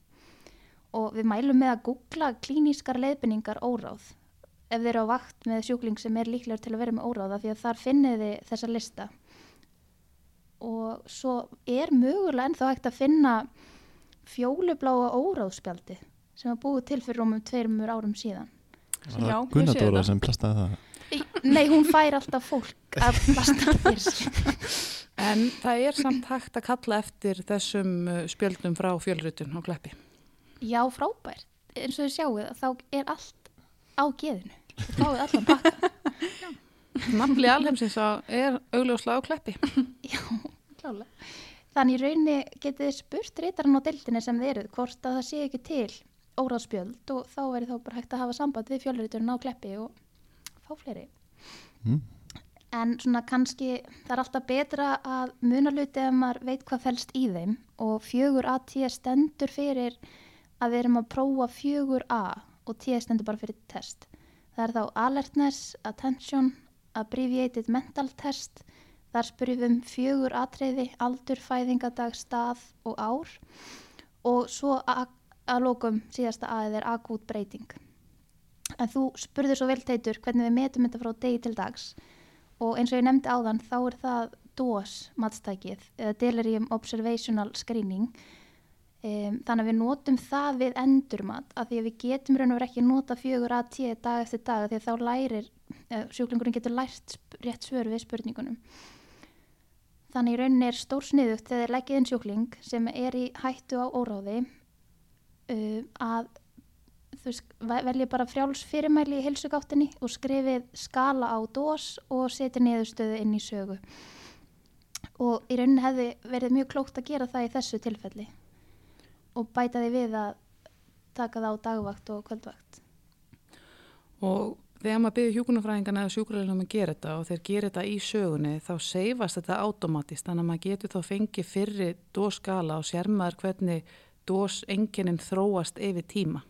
og við mælum með að googla klínískar leiðbynningar óráð ef þeir eru á vakt með sjúkling sem er líklegur til að vera með óráða því að þar finnið þið þessa lista og svo er mögulega ennþá hægt að finna fjólubláa óráðspjaldi sem var búið til fyrir um tveirumur árum síðan það Gunnardóra það. sem plastaði það? Nei, hún fær alltaf fólk að plasta sér. En það er samt hægt að kalla eftir þessum uh, spjöldum frá fjölritun á kleppi. Já, frábært. eins og þið sjáuð þá er allt á geðinu þið fáið allan pakka Nafli alheimsins er augljóslega á kleppi. Já, klálega. Þannig í rauninni getið þið spurt reytarinn á deildinni sem þið eruð hvort að það sé ekki til óráðspjöld og þá verið þá bara hægt að hafa samband við fjölriturinn á kleppi og fá fleiri. Mm. En svona kannski það er alltaf betra að muna hluti ef maður veit hvað fælst í þeim og fjögur A T stendur fyrir að við erum að prófa fjögur A og T stendur bara fyrir test. Það er þá alertness, attention, abbreviated mental test. Þar spyrjum við um fjögur atriði, aldur, fæðingadag, stað og ár og svo að, lókum síðasta aðið er akút breyting. En þú spurður svo vel teitur hvernig við metum þetta frá degi til dags og eins og ég nefndi áðan þá er það DOS matstækið eða Delirium Observational Screening um, þannig að við notum það við endurmat af því að við getum raun og verið ekki nota fjögur að tíu dag eftir dag því að þá lærir uh, sjúklingurinn getur lært rétt svör við spurningunum þannig í rauninni er stór sniðugt þegar þeir leggið inn sjúkling sem er í hættu á óráði uh, að þú veist, ve- velji bara frjáls fyrirmæli í heilsugáttinni og skrifið skala á dós og setja niðurstöðu inn í sögu. Og í rauninni hefði verið mjög klókt að gera það í þessu tilfelli og bæta því við að taka það á dagvakt og kvöldvakt. Og þegar maður byrður hjúkunarfræðingan eða sjúkurlega um að gera þetta og þeir gera þetta í sögunni þá seifast þetta automatist þannig að maður getur þá fengið fyrri dóskala og sér maður hvernig dósenginin þróast yfir tíma.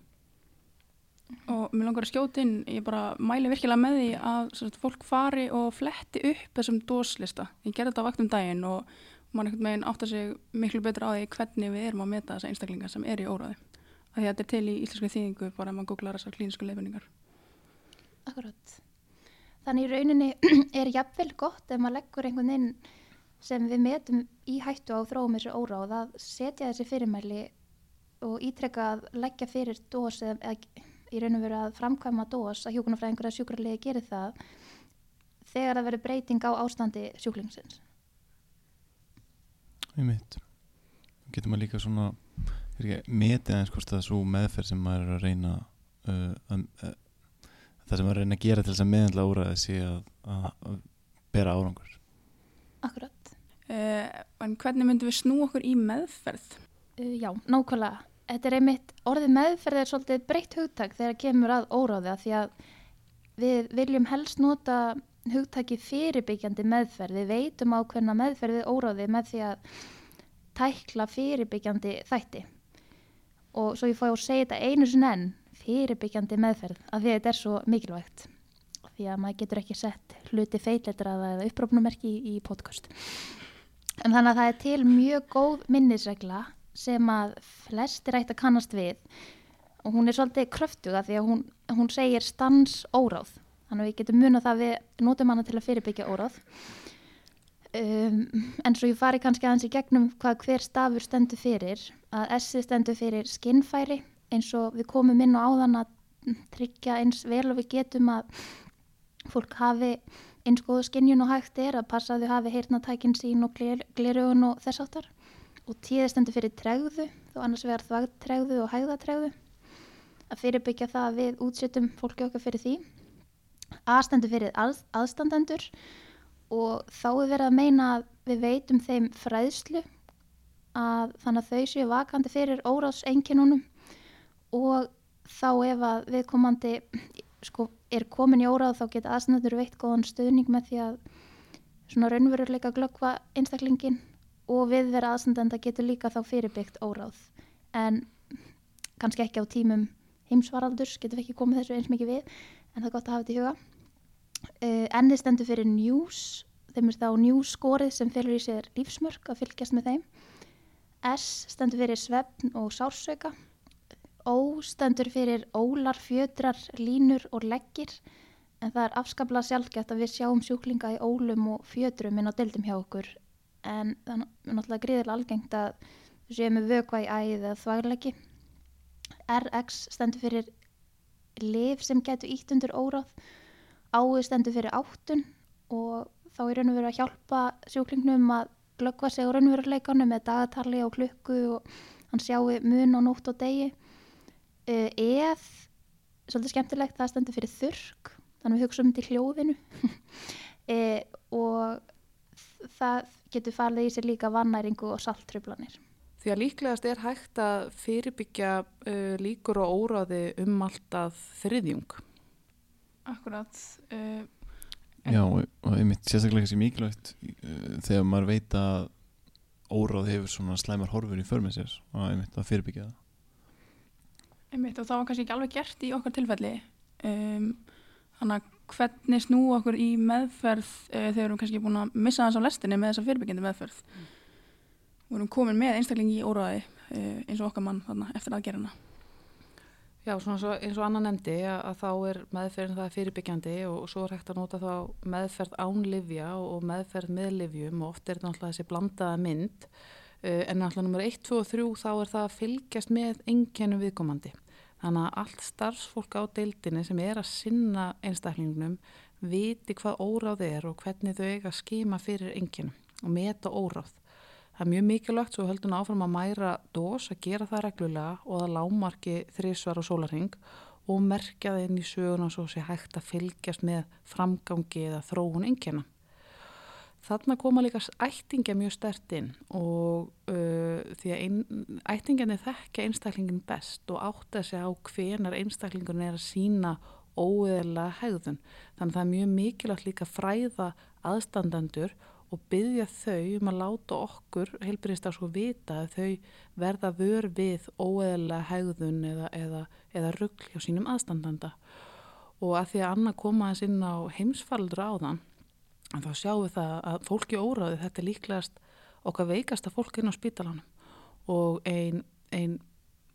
Og mér langar að skjóta inn, ég bara mæli virkilega með því að sagt, fólk fari og fletti upp þessum dóslista. Ég gerði þetta á vaktum daginn og mann einhvern veginn átta sig miklu betur á því hvernig við erum að meta þessa einstaklinga sem er í óráði. Því þetta er til í íslensku þýðingu bara að maður googlar þessar klínisku leifinningar. Akkurat. Þannig í rauninni er jafnvel gott ef maður leggur einhvern inn sem við metum í hættu á þróum þessu óráð að setja þessi fyrirmæli og ítrekka að leggja fyrir dós eða, í raun og veru að framkvæma dós að hjókunarfræðingur eða sjúkrarlegi gerir það þegar það verður breyting á ástandi sjúklingsins. Í mitt. Getur maður líka svona metið eins hvort það er svo meðferð sem maður er að reyna uh, um, uh, það sem maður er að reyna að gera til þess að meðanlega úræði sé að, að, að bera árangur. Akkurat. Uh, en hvernig myndum við snú okkur í meðferð? Uh, já, nákvæmlega. Þetta er einmitt, orðið meðferð er svolítið breytt hugtak þegar kemur að óráði að því að við viljum helst nota hugtaki fyrirbyggjandi meðferð. Við veitum á hvernig meðferð við óráði með því að tækla fyrirbyggjandi þætti. Og svo ég fóði að segja þetta einu sinni enn, fyrirbyggjandi meðferð, að því þetta er svo mikilvægt. Því að maður getur ekki sett hluti feilletraða eða upprópnumerki í, í podcast. En þannig að það er til mjög góð minnisregla sem að flestir ætti að kannast við og hún er svolítið kröftuga því að hún, hún segir stans óráð þannig að við getum munið það við notum hana til að fyrirbyggja óráð. Um, en svo ég fari kannski aðeins í gegnum hvað hver stafur stendur fyrir að S stendur fyrir skinnfæri eins og við komum inn á áðan að tryggja eins vel og við getum að fólk hafi eins góðu skinnjun og hægt er að passa að þau hafi heyrnatækin sín og glerugun og þess áttar og tíði stendur fyrir tregðu þó annars vegar þvagtregðu og hægðatregðu. Að fyrirbyggja það að við útsettum fólki okkar fyrir því A stendur fyrir að, aðstandendur og þá er verið að meina að við veitum þeim fræðslu að þannig að þau séu vakandi fyrir óráðsenginunum og þá ef að viðkomandi sko, er komin í óráð þá geta aðstandendur veitt góðan stöðning með því að svona raunveruleika glöggva einstaklingin og við vera aðstandenda getur líka þá fyrirbyggt óráð en kannski ekki á tímum heimsvaraldurs getur við ekki komið þessu eins mikið við en það er gott að hafa þetta í huga. Uh, enni stendur fyrir news. Þeim er þá news skorið sem fylgur í sér lífsmörk að fylgjast með þeim. S stendur fyrir svefn og sársauka. Ó stendur fyrir ólar, fjötrar, línur og leggir. En það er afskaplega sjálfgætt að við sjáum sjúklinga í ólum og fjötrum inn á deildum hjá okkur. En það er náttúrulega gríðilega algengt að við séum með vökva í æð eða þvægleiki RX stendur fyrir liv sem getur ítt undir óráð áið stendur fyrir áttun og þá er raun og verið að hjálpa sjúklingnum að glöggva sig á raunveruleikanum með dagatali og klukku og hann sjáu mun og nótt og degi. Eð svolítið skemmtilegt, það stendur fyrir þurrk þannig við hugsaum til hljóðinu. Uh, og það getur farið í sér líka vannæringu og saltröflanir Því að líklegast er hægt að fyrirbyggja uh, líkur og óráði um alltaf þriðjung. Akkurat. Uh, Já, og, einmitt sérstaklega þessi mikilvægt uh, þegar maður veit að óráð hefur svona slæmar horfur í förmið sér og einmitt að fyrirbyggja það. Einmitt og það var kannski ekki alveg gert í okkar tilfelli. Um, þannig að hvernig snú okkur í meðferð uh, þegar við erum kannski búin að missa þess á lestinni með þessa fyrirbyggjandi meðferð. Mm. Við erum komin með einstaklingi í óráði uh, eins og okkar mann þarna, eftir aðgerina. Já, svo, eins og Anna nefndi að, að þá er meðferðin það fyrirbyggjandi og svo er hægt að nota þá meðferð án livja og, og meðferð með livjum og oft er þetta náttúrulega þessi blandaða mynd uh, en náttúrulega nummer 1, 2 og 3 þá er það að fylgjast með engjönum viðkomandi. Þannig að allt starfsfólk á deildinni sem er að sinna einstaklingnum viti hvað óráð er og hvernig þau eiga að skima fyrir engjönum og meta óráð. Það er mjög mikilvægt svo höldum áfram að mæra dós að gera það reglulega og að lámarki þrísvar og sólarhing og merkja það inn í söguna svo sé hægt að fylgjast með framgangi eða þróun engjana. Þarna koma líka ættingja mjög stert inn og uh, því að ein, ættingjan er þekka einstaklingin best og átt að segja á hvenar einstaklingun er að sína óeðla hegðun. Þannig að það er mjög mikilvægt líka fræða aðstandendur og byggja þau um að láta okkur heilbyrðistar sko vita að þau verða vör við óeðla hegðun eða, eða, eða ruggl hjá sínum aðstandanda. Og að því að Anna koma aðeins inn á heimsfaldur áðan, að þá sjáum við það að fólki óráði þetta er líklegast okkar veikasta fólk inn á spítalanum og ein, ein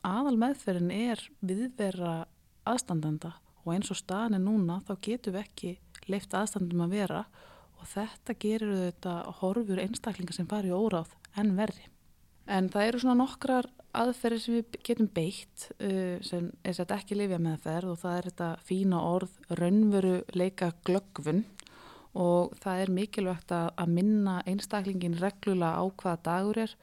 aðal meðferðin er viðvera aðstandanda og eins og staðin er núna þá getum við ekki leift aðstandum að vera og þetta gerir þetta horfur einstaklingar sem fari óráð en verri. En það eru svona nokkrar aðferðir sem við getum beitt uh, sem er þetta ekki lifja meðferð og það er þetta fína orð raunveru leika glöggvun og það er mikilvægt að minna einstaklingin reglulega á hvaða dagur er,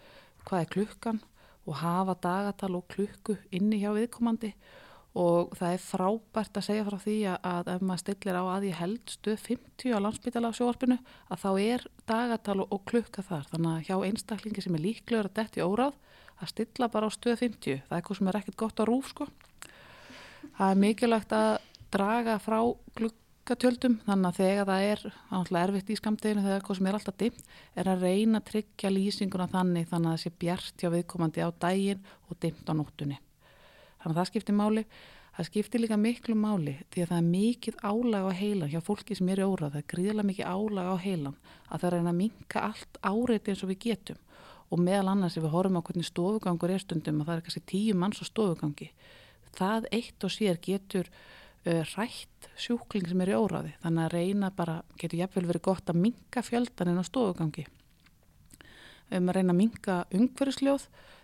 hvað er klukkan og hafa dagatal og klukku inni hjá viðkomandi og það er frábært að segja frá því að, ef maður stillir á að ég held stuð 50 á landsbytala á sjóarpinu að þá er dagatal og klukka þar. Þannig að hjá einstaklingi sem er líklegur að detti óráð að stilla bara á stuð 50 það er eitthvað sem er ekkert gott á rúf sko. Það er mikilvægt að draga frá klukkatjöldum þannig að þegar það er náttúrulega erfitt í skamdeginu þegar eitthvað sem er alltaf dimm er að reyna að tryggja lýsinguna þannig þannig að það sé bjart hjá viðkomandi á daginn og dimmt á nóttunni Þannig að það skiptir máli. Það skiptir líka miklu máli því að það er mikið álag á heilan hjá fólki sem er í órað. Það er gríðilega mikið álag á heilan að það er að minka allt áreiti eins og við getum. Og meðal annars ef við horfum á hvernig stofugangur er stundum að það er kannski tíu manns á stofugangi. Það eitt og sér getur uh, rætt sjúkling sem er í óraði. Þannig að reyna bara, getur jafnvel verið gott að minka fjöldaninn á stofugangi. Um að reyna að minka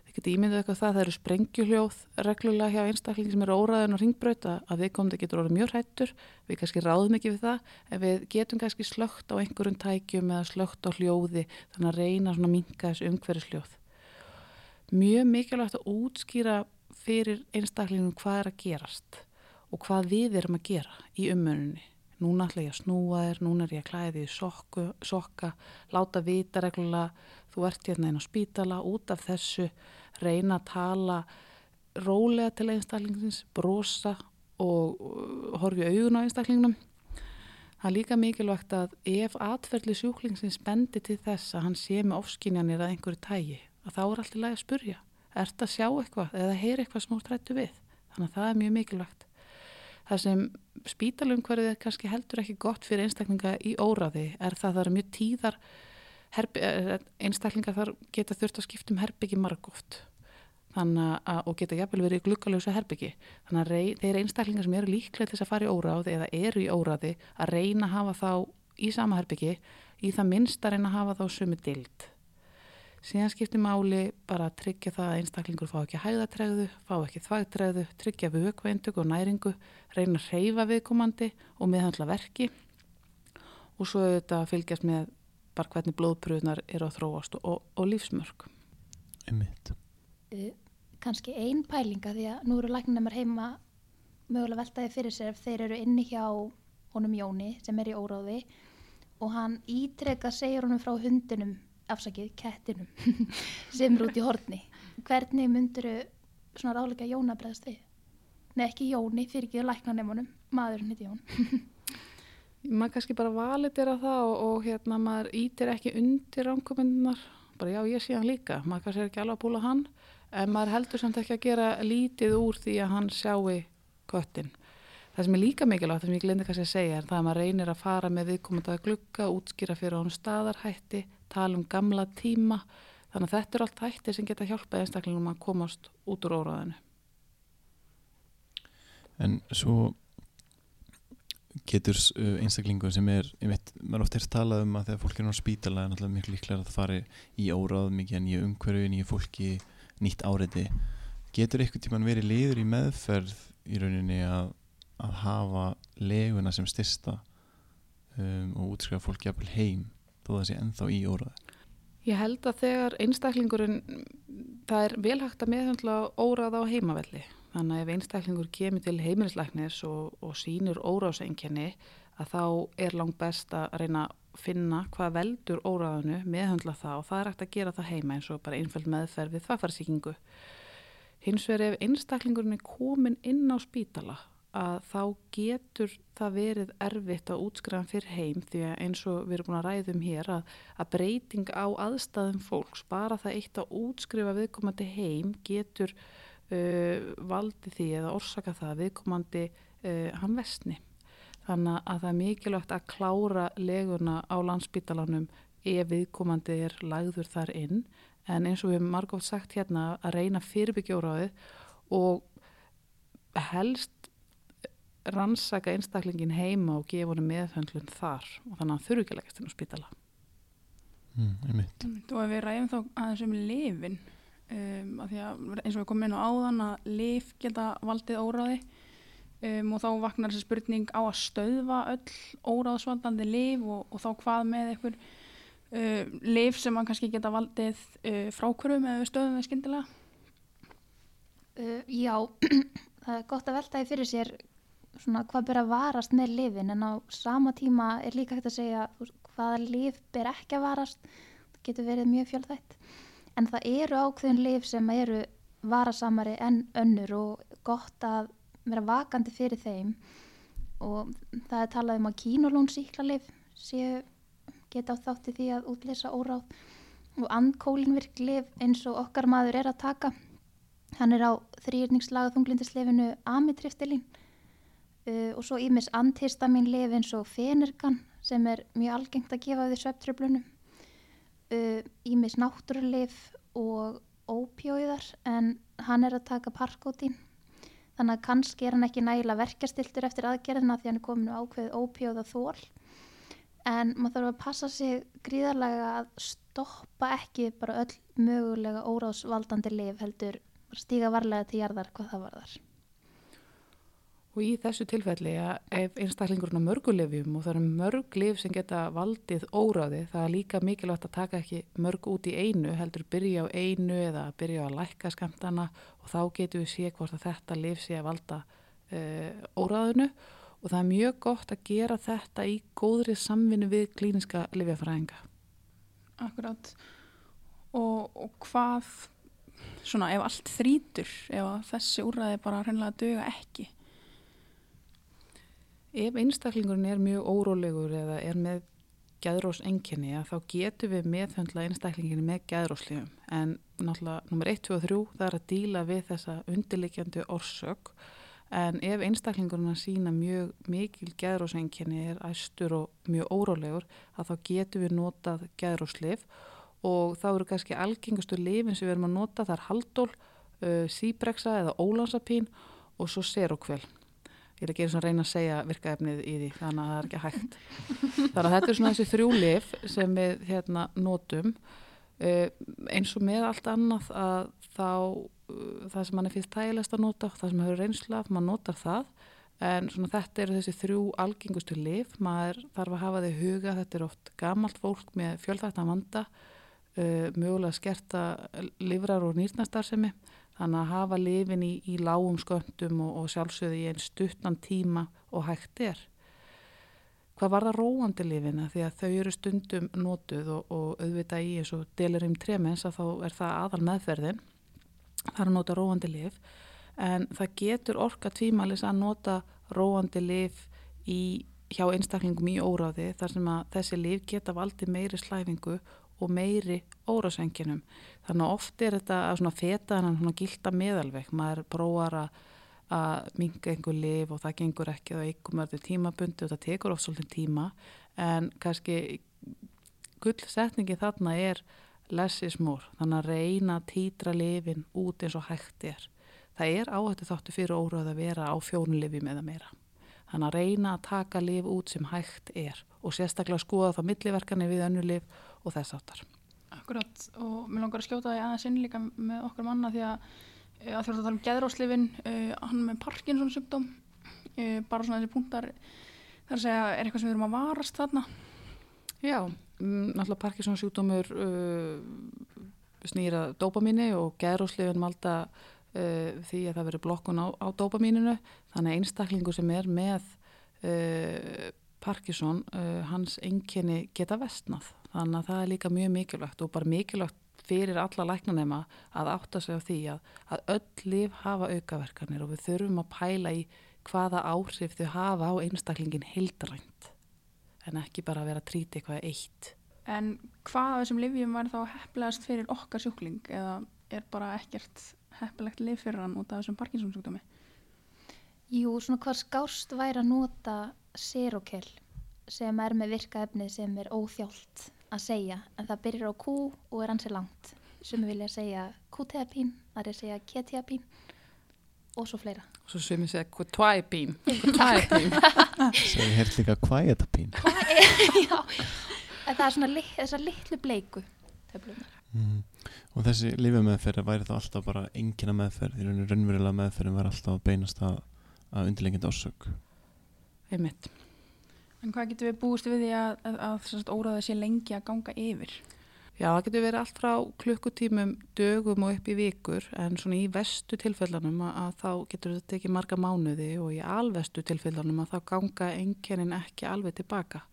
umhverjusljóð geti ímyndið eitthvað það, það eru sprengjuhljóð reglulega hjá einstakling sem eru óraðin og ringbröð að við komum það getur orðið mjög hættur, við kannski ráðum ekki við það, en við getum kannski slögt á einhverjum tækjum eða slögt á hljóði, þannig að reyna svona minka þessu umhverjusljóð. Mjög mikilvægt að útskýra fyrir einstaklingum hvað er að gerast og hvað við erum að gera í umönnunni. Núna ætla ég að snúa þér, núna er ég að klæði því sokku, sokka, láta vita reglulega, þú ert hérna inn á spítala út af þessu, reyna að tala rólega til einstaklingsins, brosa og horfi augun á einstaklingnum. Það er líka mikilvægt að ef atferðli sjúklingsins bendi til þess að hann sé með ofskinjanir að einhverju tægi, að þá er allt í lagi að spurja. Er þetta að sjá eitthvað eða heyra eitthvað sem þú trættu við? Þannig að það er mjög mikilvægt. Það sem spítalumhverfið er kannski heldur ekki gott fyrir einstaklinga í óraði er það að það eru mjög tíðar eh, einstaklinga þar geta þurft að skiptum herbyggi margóft og geta jafnvel verið glukkalösa herbyggi. Þannig að rey, þeir einstaklingar sem eru líklega til að fara í óráði eða eru í óráði að reyna að hafa þá í sama herbyggi í það minnst að reyna að hafa þá sömu dild síðan skiptir máli bara að tryggja það að einstaklingur fá ekki hægðatræðu, fá ekki þvægtræðu, tryggja vökveindug og næringu, reyna að reyfa viðkomandi og meðhandla verki. Og svo auðvitað að fylgjast með bara hvernig blóðpröðunar eru að þróast og, og lífsmörk. Einmitt. Uh, Kanski einn pælinga því að nú eru læknumar heima mögulega veltaði fyrir sér ef þeir eru inni hjá honum Jóni sem er í óráði og hann ítrekka segir honum frá hundinum afsakið, kettinum sem er út í hortni hvernig myndur þau svona ráðleika Jóna bregðast við? Nei ekki Jóni, fyrir ekki læknanemunum maðurinn hitt Jón maður kannski bara valitir að það og, og hérna maður ítir ekki undir ránkominnar, bara já ég sé hann líka maður kannski er ekki alveg að púla hann en maður heldur samt ekki að gera lítið úr því að hann sjáu köttin Það sem er líka mikilvægt, það sem ég glindi kannski að segja, er það að maður reynir að fara með viðkomandaða glukka, útskýra fyrir honum staðarhætti, tala um gamla tíma. Þannig að þetta er allt hætti sem geta hjálpað einstaklingum að komast út úr óraðinu. En svo getur uh, einstaklingu sem er, veit, maður oft er talað um að þegar fólk er á spítala er náttúrulega miklu líklega að það fari í órað, mikið nýju umhverju, nýju fólki, nýtt áriði. Getur eitthvað tíman verið liður í meðferð í rauninni að að hafa leguna sem styrsta um, og útskrifa fólk jafnvel heim þó það sé ennþá í óraði Ég held að þegar einstaklingurinn það er velhægt að meðhandla óraða á heimavelli þannig að ef einstaklingur kemur til heimilisleiknis og, og sínur óráðsengjani að þá er langt best að reyna að finna hvað veldur óraðinu meðhandla það og það er hægt að gera það heima eins og bara einfæld meðferð við þvafarsíkingu hins vegar ef einstaklingurinn er komin inn á spítala að þá getur það verið erfitt að útskrifa hann fyrir heim því að eins og við erum búin að ræðum hér að, að breyting á aðstæðum fólks, bara það eitt að útskrifa viðkomandi heim getur uh, valdi því eða orsaka það að viðkomandi uh, hann vestni. Þannig að það er mikilvægt að klára leguna á landsbítalanum ef viðkomandi er lagður þar inn en eins og við hefum margótt sagt hérna að reyna fyrirbyggjóraðið og helst rannsaka einstaklingin heima og gefa honum meðhöndlun þar og þannig að hann þurfi ekki að leggast inn á spítala. mm, einmitt Og ef við ræðum þá aðeins um lifin um, að því að eins og við komum inn á áðan að lif geta valdið óráði. Um, og þá vaknar þessi spurning á að stöðva öll óráðsvaldandi lif og, og þá hvað með einhver uh, lif sem man kannski geta valdið uh, frákvörum eða stöðum við skyndilega? Uh, já, það er gott að velta því fyrir sér svona hvað ber að varast með lifin en á sama tíma er líka hægt að segja hvaða lif ber ekki að varast. Það getur verið mjög fjölþætt en það eru ákveðin lif sem eru varasamari en önnur og gott að vera vakandi fyrir þeim. Og það er talað um að kínulón síklarlif séu geta á þátti því að útlýsa óráð. Og andkólinvirk lif eins og okkar maður er að taka Hann er á þrýrningslaga þunglindislefinu amitriftilín uh, og svo ímis antistamin lif eins og fenergan sem er mjög algengt að gefa því svepptröflunum. Uh, ímis náttúrulif og ópjóiðar en hann er að taka parkótín. Þannig að kannski er hann ekki nægilega verkastiltur eftir aðgerðina því hann er komin á ákveð ópjóða þól. En maður þarf að passa sig gríðarlega að stoppa ekki bara öll mögulega óráðsvaldandi lif heldur stíga varlega til jarðar hvað það varðar. Og í þessu tilfelli að ef einstaklingurinn á mörgulefjum og það eru mörg lif sem geta valdið óráði, það er líka mikilvægt að taka ekki mörg út í einu, heldur byrja á einu eða byrja á að lækka skamtana og þá getum við sé hvort að þetta lif sé að valda uh, óráðinu og það er mjög gott að gera þetta í góðri samvinni við klíniska lifjafræðinga. Akkurát. Og, og hvað, svona ef allt þrítur, ef þessi úrræði bara hreinlega döga ekki? Ef einstaklingurinn er mjög órólegur eða er með gæðrós enginni þá getum við meðhöndla einstaklinginni með gæðróslífum en náttúrulega nummer 1, 2 og 3 það er að díla við þessa undirleikjandi orsök. En ef einstaklingurinn að sína mjög mikil gæðrós enginni er æstur og mjög órólegur þá getum við notað gæðróslíf og þá eru kannski algengustu lifin sem við erum að nota það er haldól, uh, síbreksa eða ólansapín og svo serokvel ég er ekki eins og að reyna að segja virkaefnið í því, þannig að það er ekki hægt. Þannig að þetta er svona þessi þrjú lif sem við hérna notum. Uh, eins og með allt annað að þá uh, það sem mann er fyrst tægilegst að nota það sem hefur reynsla, maður notar það. En svona þetta eru þessi þrjú algengustu lif, maður þarf að hafa þau huga, þetta er oft gamalt fólk með fjölþættan vanda uh, mögulega skerta livrar og nýrnastarsemi þannig að hafa lifin í, í lágum sköndum og, og sjálfsögðu í einn stuttan tíma og hægt er. Hvað var það róandi lifina því að þau eru stundum notuð og, og auðvitað í eins og delirum tremens að þá er það aðal meðferðin, það er að nota róandi lif en það getur orka tvímalis að nota róandi lif í, hjá einstaklingum í óráði þar sem að þessi lif geta valdi meiri slæfingu og meiri órásenginum. Þannig að oft er þetta að svona feta hann svona gilda meðalveg. Maður prófar að, að minga einhver liv og það gengur ekki og einhver mörður tímabundi og það tekur oft svolítið tíma en kannski gullsetningi þarna er less is more. Þannig að reyna að týtra lifin út eins og hægt er. Það er áhættu þáttu fyrir óráð að vera á fjónulifjum eða meira. Þannig að reyna að taka lif út sem hægt er og sérstaklega skoða þá milliverkani við önnu lif og þess áttar. Akkurat og mér langar að skjóta því aðeins inn líka með okkar manna því að eh, að þjóðast að tala um geðróslifin uh, hann með Parkinson sjúkdóm uh, bara svona þessi punktar þar að segja er eitthvað sem við erum að varast þarna. Já, mm, náttúrulega Parkinson sjúkdómur uh, snýra dópamíni og geðróslifin malda því að það veri blokkun á, á dópamíninu. Þannig að einstaklingu sem er með Parkinson hans enginni geta vestnað þannig að það er líka mjög mikilvægt og bara mikilvægt fyrir alla læknanema að átta sig á því að, að öll líf hafa aukaverkanir og við þurfum að pæla í hvaða áhrif þau hafa á einstaklingin heildrænt en ekki bara að vera að trýta eitthvað eitt. En hvað af þessum livjum var þá heppilegast fyrir okkar sjúkling eða er bara ekkert heppilegt liv fyrir hann út af þessum Parkinsonsjúkdómi? Jú, svona hvað skást væri að nota serokel sem er með virkaefni sem er óþjált að segja en það byrjar á Q og er ansi langt sem vilja segja Q-teapín, það er að segja K-teapín og svo fleira. Og svo sem ég segja, hvað tvæpín? Hvað tvæpín? Svo ég heyrt líka kvæðetapín Já, en það er svona þessar litlu bleiku töflunar. mm. Og þessi lífið væri þá alltaf bara engina meðferð í rauninu raunverulega meðferðin var alltaf að beinast að, að undirlengjandi orsök Einmitt. En hvað getur við búist við því að, að, að, að óraða sé lengi að ganga yfir? Já, það getur verið allt frá klukkutímum, dögum og upp í vikur en svona í vestu tilfellanum að, þá getur þetta tekið marga mánuði og í alvestu tilfellanum að þá ganga enginnin ekki alveg tilbaka.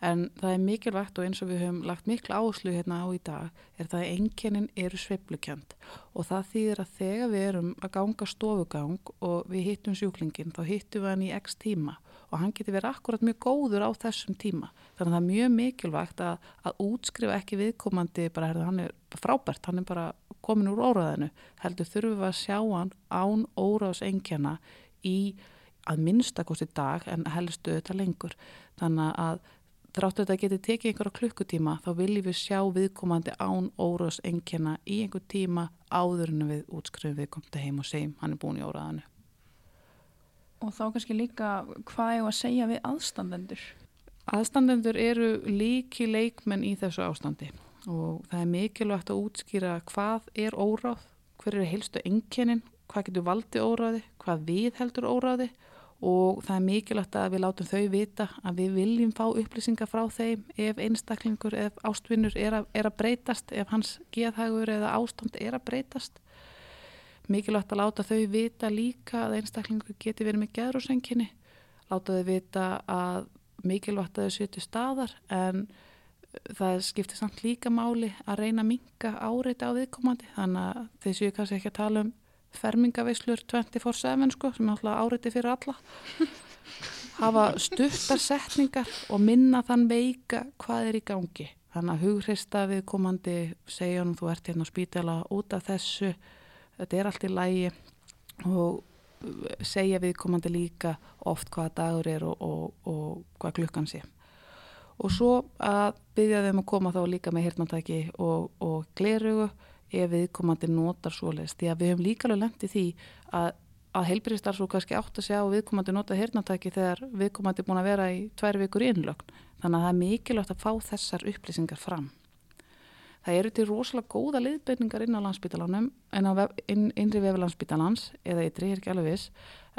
En það er mikilvægt og eins og við höfum lagt miklu áherslu hérna á í dag er það að enginnin eru sveiflukjönd og það þýðir að þegar við erum að ganga stofugang og við hittum sjúklingin þá hittum við hann í x tíma og hann getur verið akkurat mjög góður á þessum tíma. Þannig að það er mjög mikilvægt að, að útskrifa ekki viðkomandi bara, herðu, hann er frábært, hann er bara komin úr óraðinu. Heldur þurfum við að sjá hann án óraðsengjana í að minnstakosti dag en helstu þetta lengur. Þannig að þráttu þetta geti tekið einhverja klukkutíma þá viljum við sjá viðkomandi án óraðsengjana í einhver tíma áður en við útskrifum viðkomandi heim og segjum hann er búin í óraðinu. Og þá kannski líka hvað var að segja við aðstandendur? Aðstandendur eru líki leikmenn í þessu ástandi. Og það er mikilvægt að útskýra hvað er óráð, hver eru heilstu enginnin, hvað getur valdi óráði, hvað við heldur óráði. Og það er mikilvægt að við látum þau vita að við viljum fá upplýsingar frá þeim ef einstaklingur, ef ástvinnur er að, er að breytast, ef hans geðhagur eða ástand er að breytast mikilvægt að láta þau vita líka að einstaklingur geti verið með geðrúsenginni, láta þau vita að mikilvægt að þau setju staðar en það skiptir samt líka máli að reyna að minga áreita á viðkomandi þannig að þau séu kannski ekki að tala um fermingaveislur 24-7 sko, sem er alltaf áreiti fyrir alla. Hafa stuttar setningar og minna þann veika hvað er í gangi. Þannig að hughrista viðkomandi segja hann þú ert hérna á spítala út af þessu þetta er allt í lægi og segja viðkomandi líka oft hvaða dagur er og, og, og hvað klukkan sé. Og svo að byggja þeim að koma þá líka með hirtnátæki og, og glerugu ef viðkomandi notar svoleiðst. Því að við höfum líka alveg lengt í því að, að heilbyrjastar svo kannski átt að sjá viðkomandi nota hirtnátæki þegar viðkomandi er búin að vera í tvær vikur í innlögn. Þannig að það er mikilvægt að fá þessar upplýsingar fram. Það eru til rosalega góða liðbyrningar inn á landsbítalanum, en á vef, inn, innri vefi landsbítalans, eða ytri, ég er ekki alveg viss,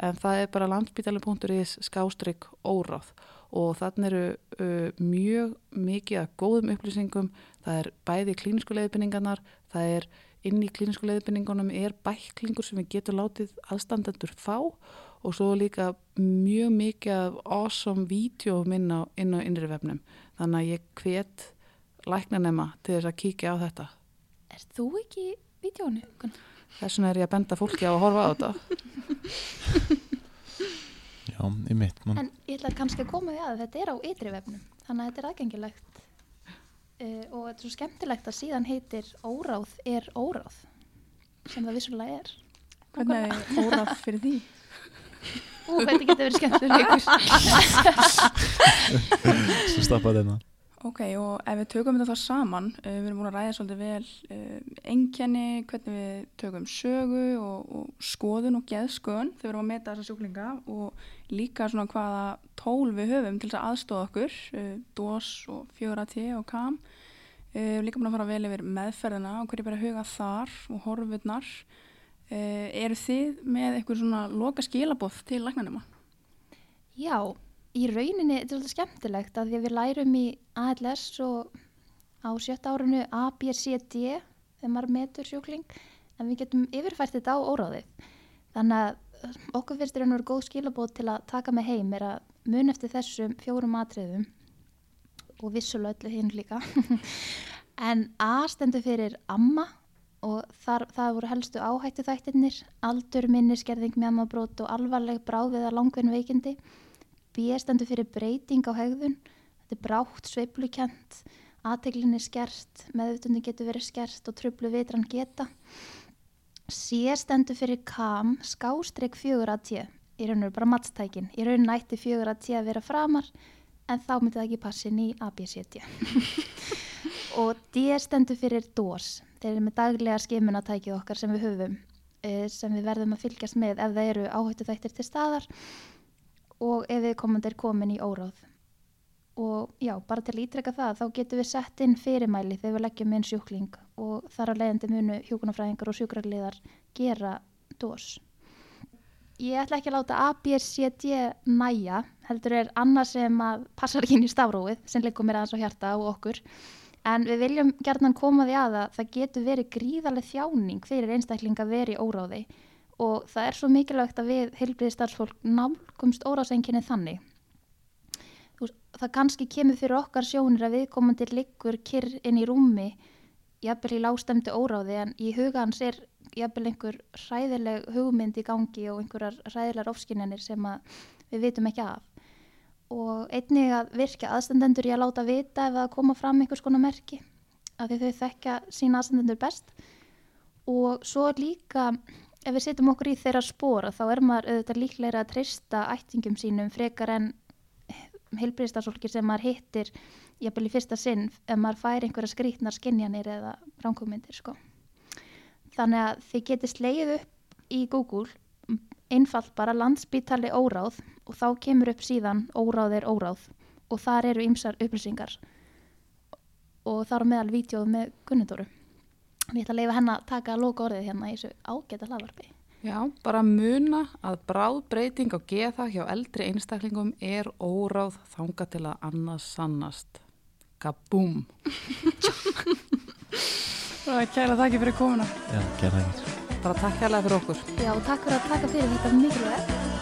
en það er bara landsbítalun.is skástrygg óráð. Og þannig eru uh, mjög mikið að góðum upplýsingum, það er bæði klínisku leiðbyrningarnar, það er inn í klínisku leiðbyrningunum er bæklingur sem við getum látið aðstandendur fá. Og svo líka mjög mikið awesome vídeo inn á, inn á innri vefnum, þannig að ég hvet læknanema til þess að kíkja á þetta. Er þú ekki í vídjónu? Þess vegna er ég að benda fólki á að horfa á þetta. Já, í mitt mann. En ég ætla kannski að koma því að þetta er á ytri vefnum, þannig að þetta er aðgengilegt uh, og þetta er svo skemmtilegt að síðan heitir óráð er óráð, sem það vissulega er. Hvernig er óráð fyrir því? Ú, þetta getur verið skemmtilegur. Svo stappaði þetta. Ok, og ef við tökum þetta þá saman, uh, við erum búin að ræða svolítið vel uh, engkenni, hvernig við tökum sögu og, og skoðun og geðsköðun þegar við erum að meta þessa sjúklinga og líka svona hvaða tól við höfum til þess að aðstofa okkur, uh, DOS og 4AT og KAM. Uh, líka búin að fara vel yfir meðferðina og hverju bara huga þar og horfurnar. Eru þið með eitthvað svona loka skilabóð til læknanema? Já, í rauninni þetta er svolítið skemmtilegt að því að við lærum í ALS og á sjötta árinu A, B, C, D þegar maður metur sjúkling en við getum yfirfært þetta á óráðið þannig að okkur þetta er góð skilabóð til að taka með heim er að mun eftir þessum fjórum atriðum og vissulega öllu hinn líka en A stendur fyrir amma og þar, það voru helstu áhættu þættirnir, aldur, minniskerðing, mjamabrót og alvarleg bráðviða langvinn veikindi. B stendur fyrir breyting á hegðun, þetta er brátt, sveiflukent, aðteglinni skert, meðutundi getur verið skert og trublu vitran geta. C stendur fyrir kam, skástreik fjögur að tje, í raun og bara mattstækin, í raun nætti fjögur að tje að vera framar, en þá myndi það ekki passin í ABCD. og D stendur fyrir DOS, þeir eru með daglega skimunatækið okkar sem við höfum, eh, sem við verðum að fylgjast með ef það eru áhættu þættir til staðar og ef við komandi er komin í óráð. Og já, bara til að ítreka það, þá getum við sett inn fyrirmæli þegar við leggjum inn sjúkling og þar að leiðandi munu hjúkunarfræðingar og sjúkrarliðar gera dós. Ég ætla ekki að láta ABCD næja, heldur er annað sem að passar ekki inn í stafróið sem leikum mér aðeins á hjarta og okkur. En við viljum gerðan koma því að að það getur verið gríðarlega þjáning fyrir einstakling að vera í óráði og það er svo mikilvægt að við heilbriði starfsfólk nálgumst óráðsenginni þannig. Það kannski kemur fyrir okkar sjónir að viðkomandi liggur kyrr inn í rúmi, jafnvel í lágstemdi óráði en í huga hans er jafnvel einhver hræðileg hugmynd í gangi og einhverjar hræðilegar ofskinjanir sem við vitum ekki af. Og einnig að virka aðstandendur í að láta vita ef það koma fram einhvers konar merki, af því þau þekka sína aðstandendur best. Og svo líka ef við setjum okkur í þeirra spóra þá er maður auðvitað líklega að treysta ættingum sínum frekar en heilbriðstafsólki sem maður hittir jafnvel í fyrsta sinn ef maður fær einhverja skrítnar skinjanir eða ránkumindir sko. Þannig að þið getið slegið upp í Google einfalt bara landsbítali óráð og þá kemur upp síðan óráð er óráð og þar eru ymsar upplýsingar og þar meðal vídjóð með Gunnudóru. Ég ætla að leifa henn að taka loka orðið hérna í þessu ágæta hlaðvarpi. Já, bara muna að bráð breyting á geða hjá eldri einstaklingum er óráð þanga til að annað sannast. Kabúm! Kæra þakki fyrir komuna. Já, gerða ekki Bara takk hérlega fyrir okkur. Já, takk fyrir að taka fyrir þetta mikilvægt.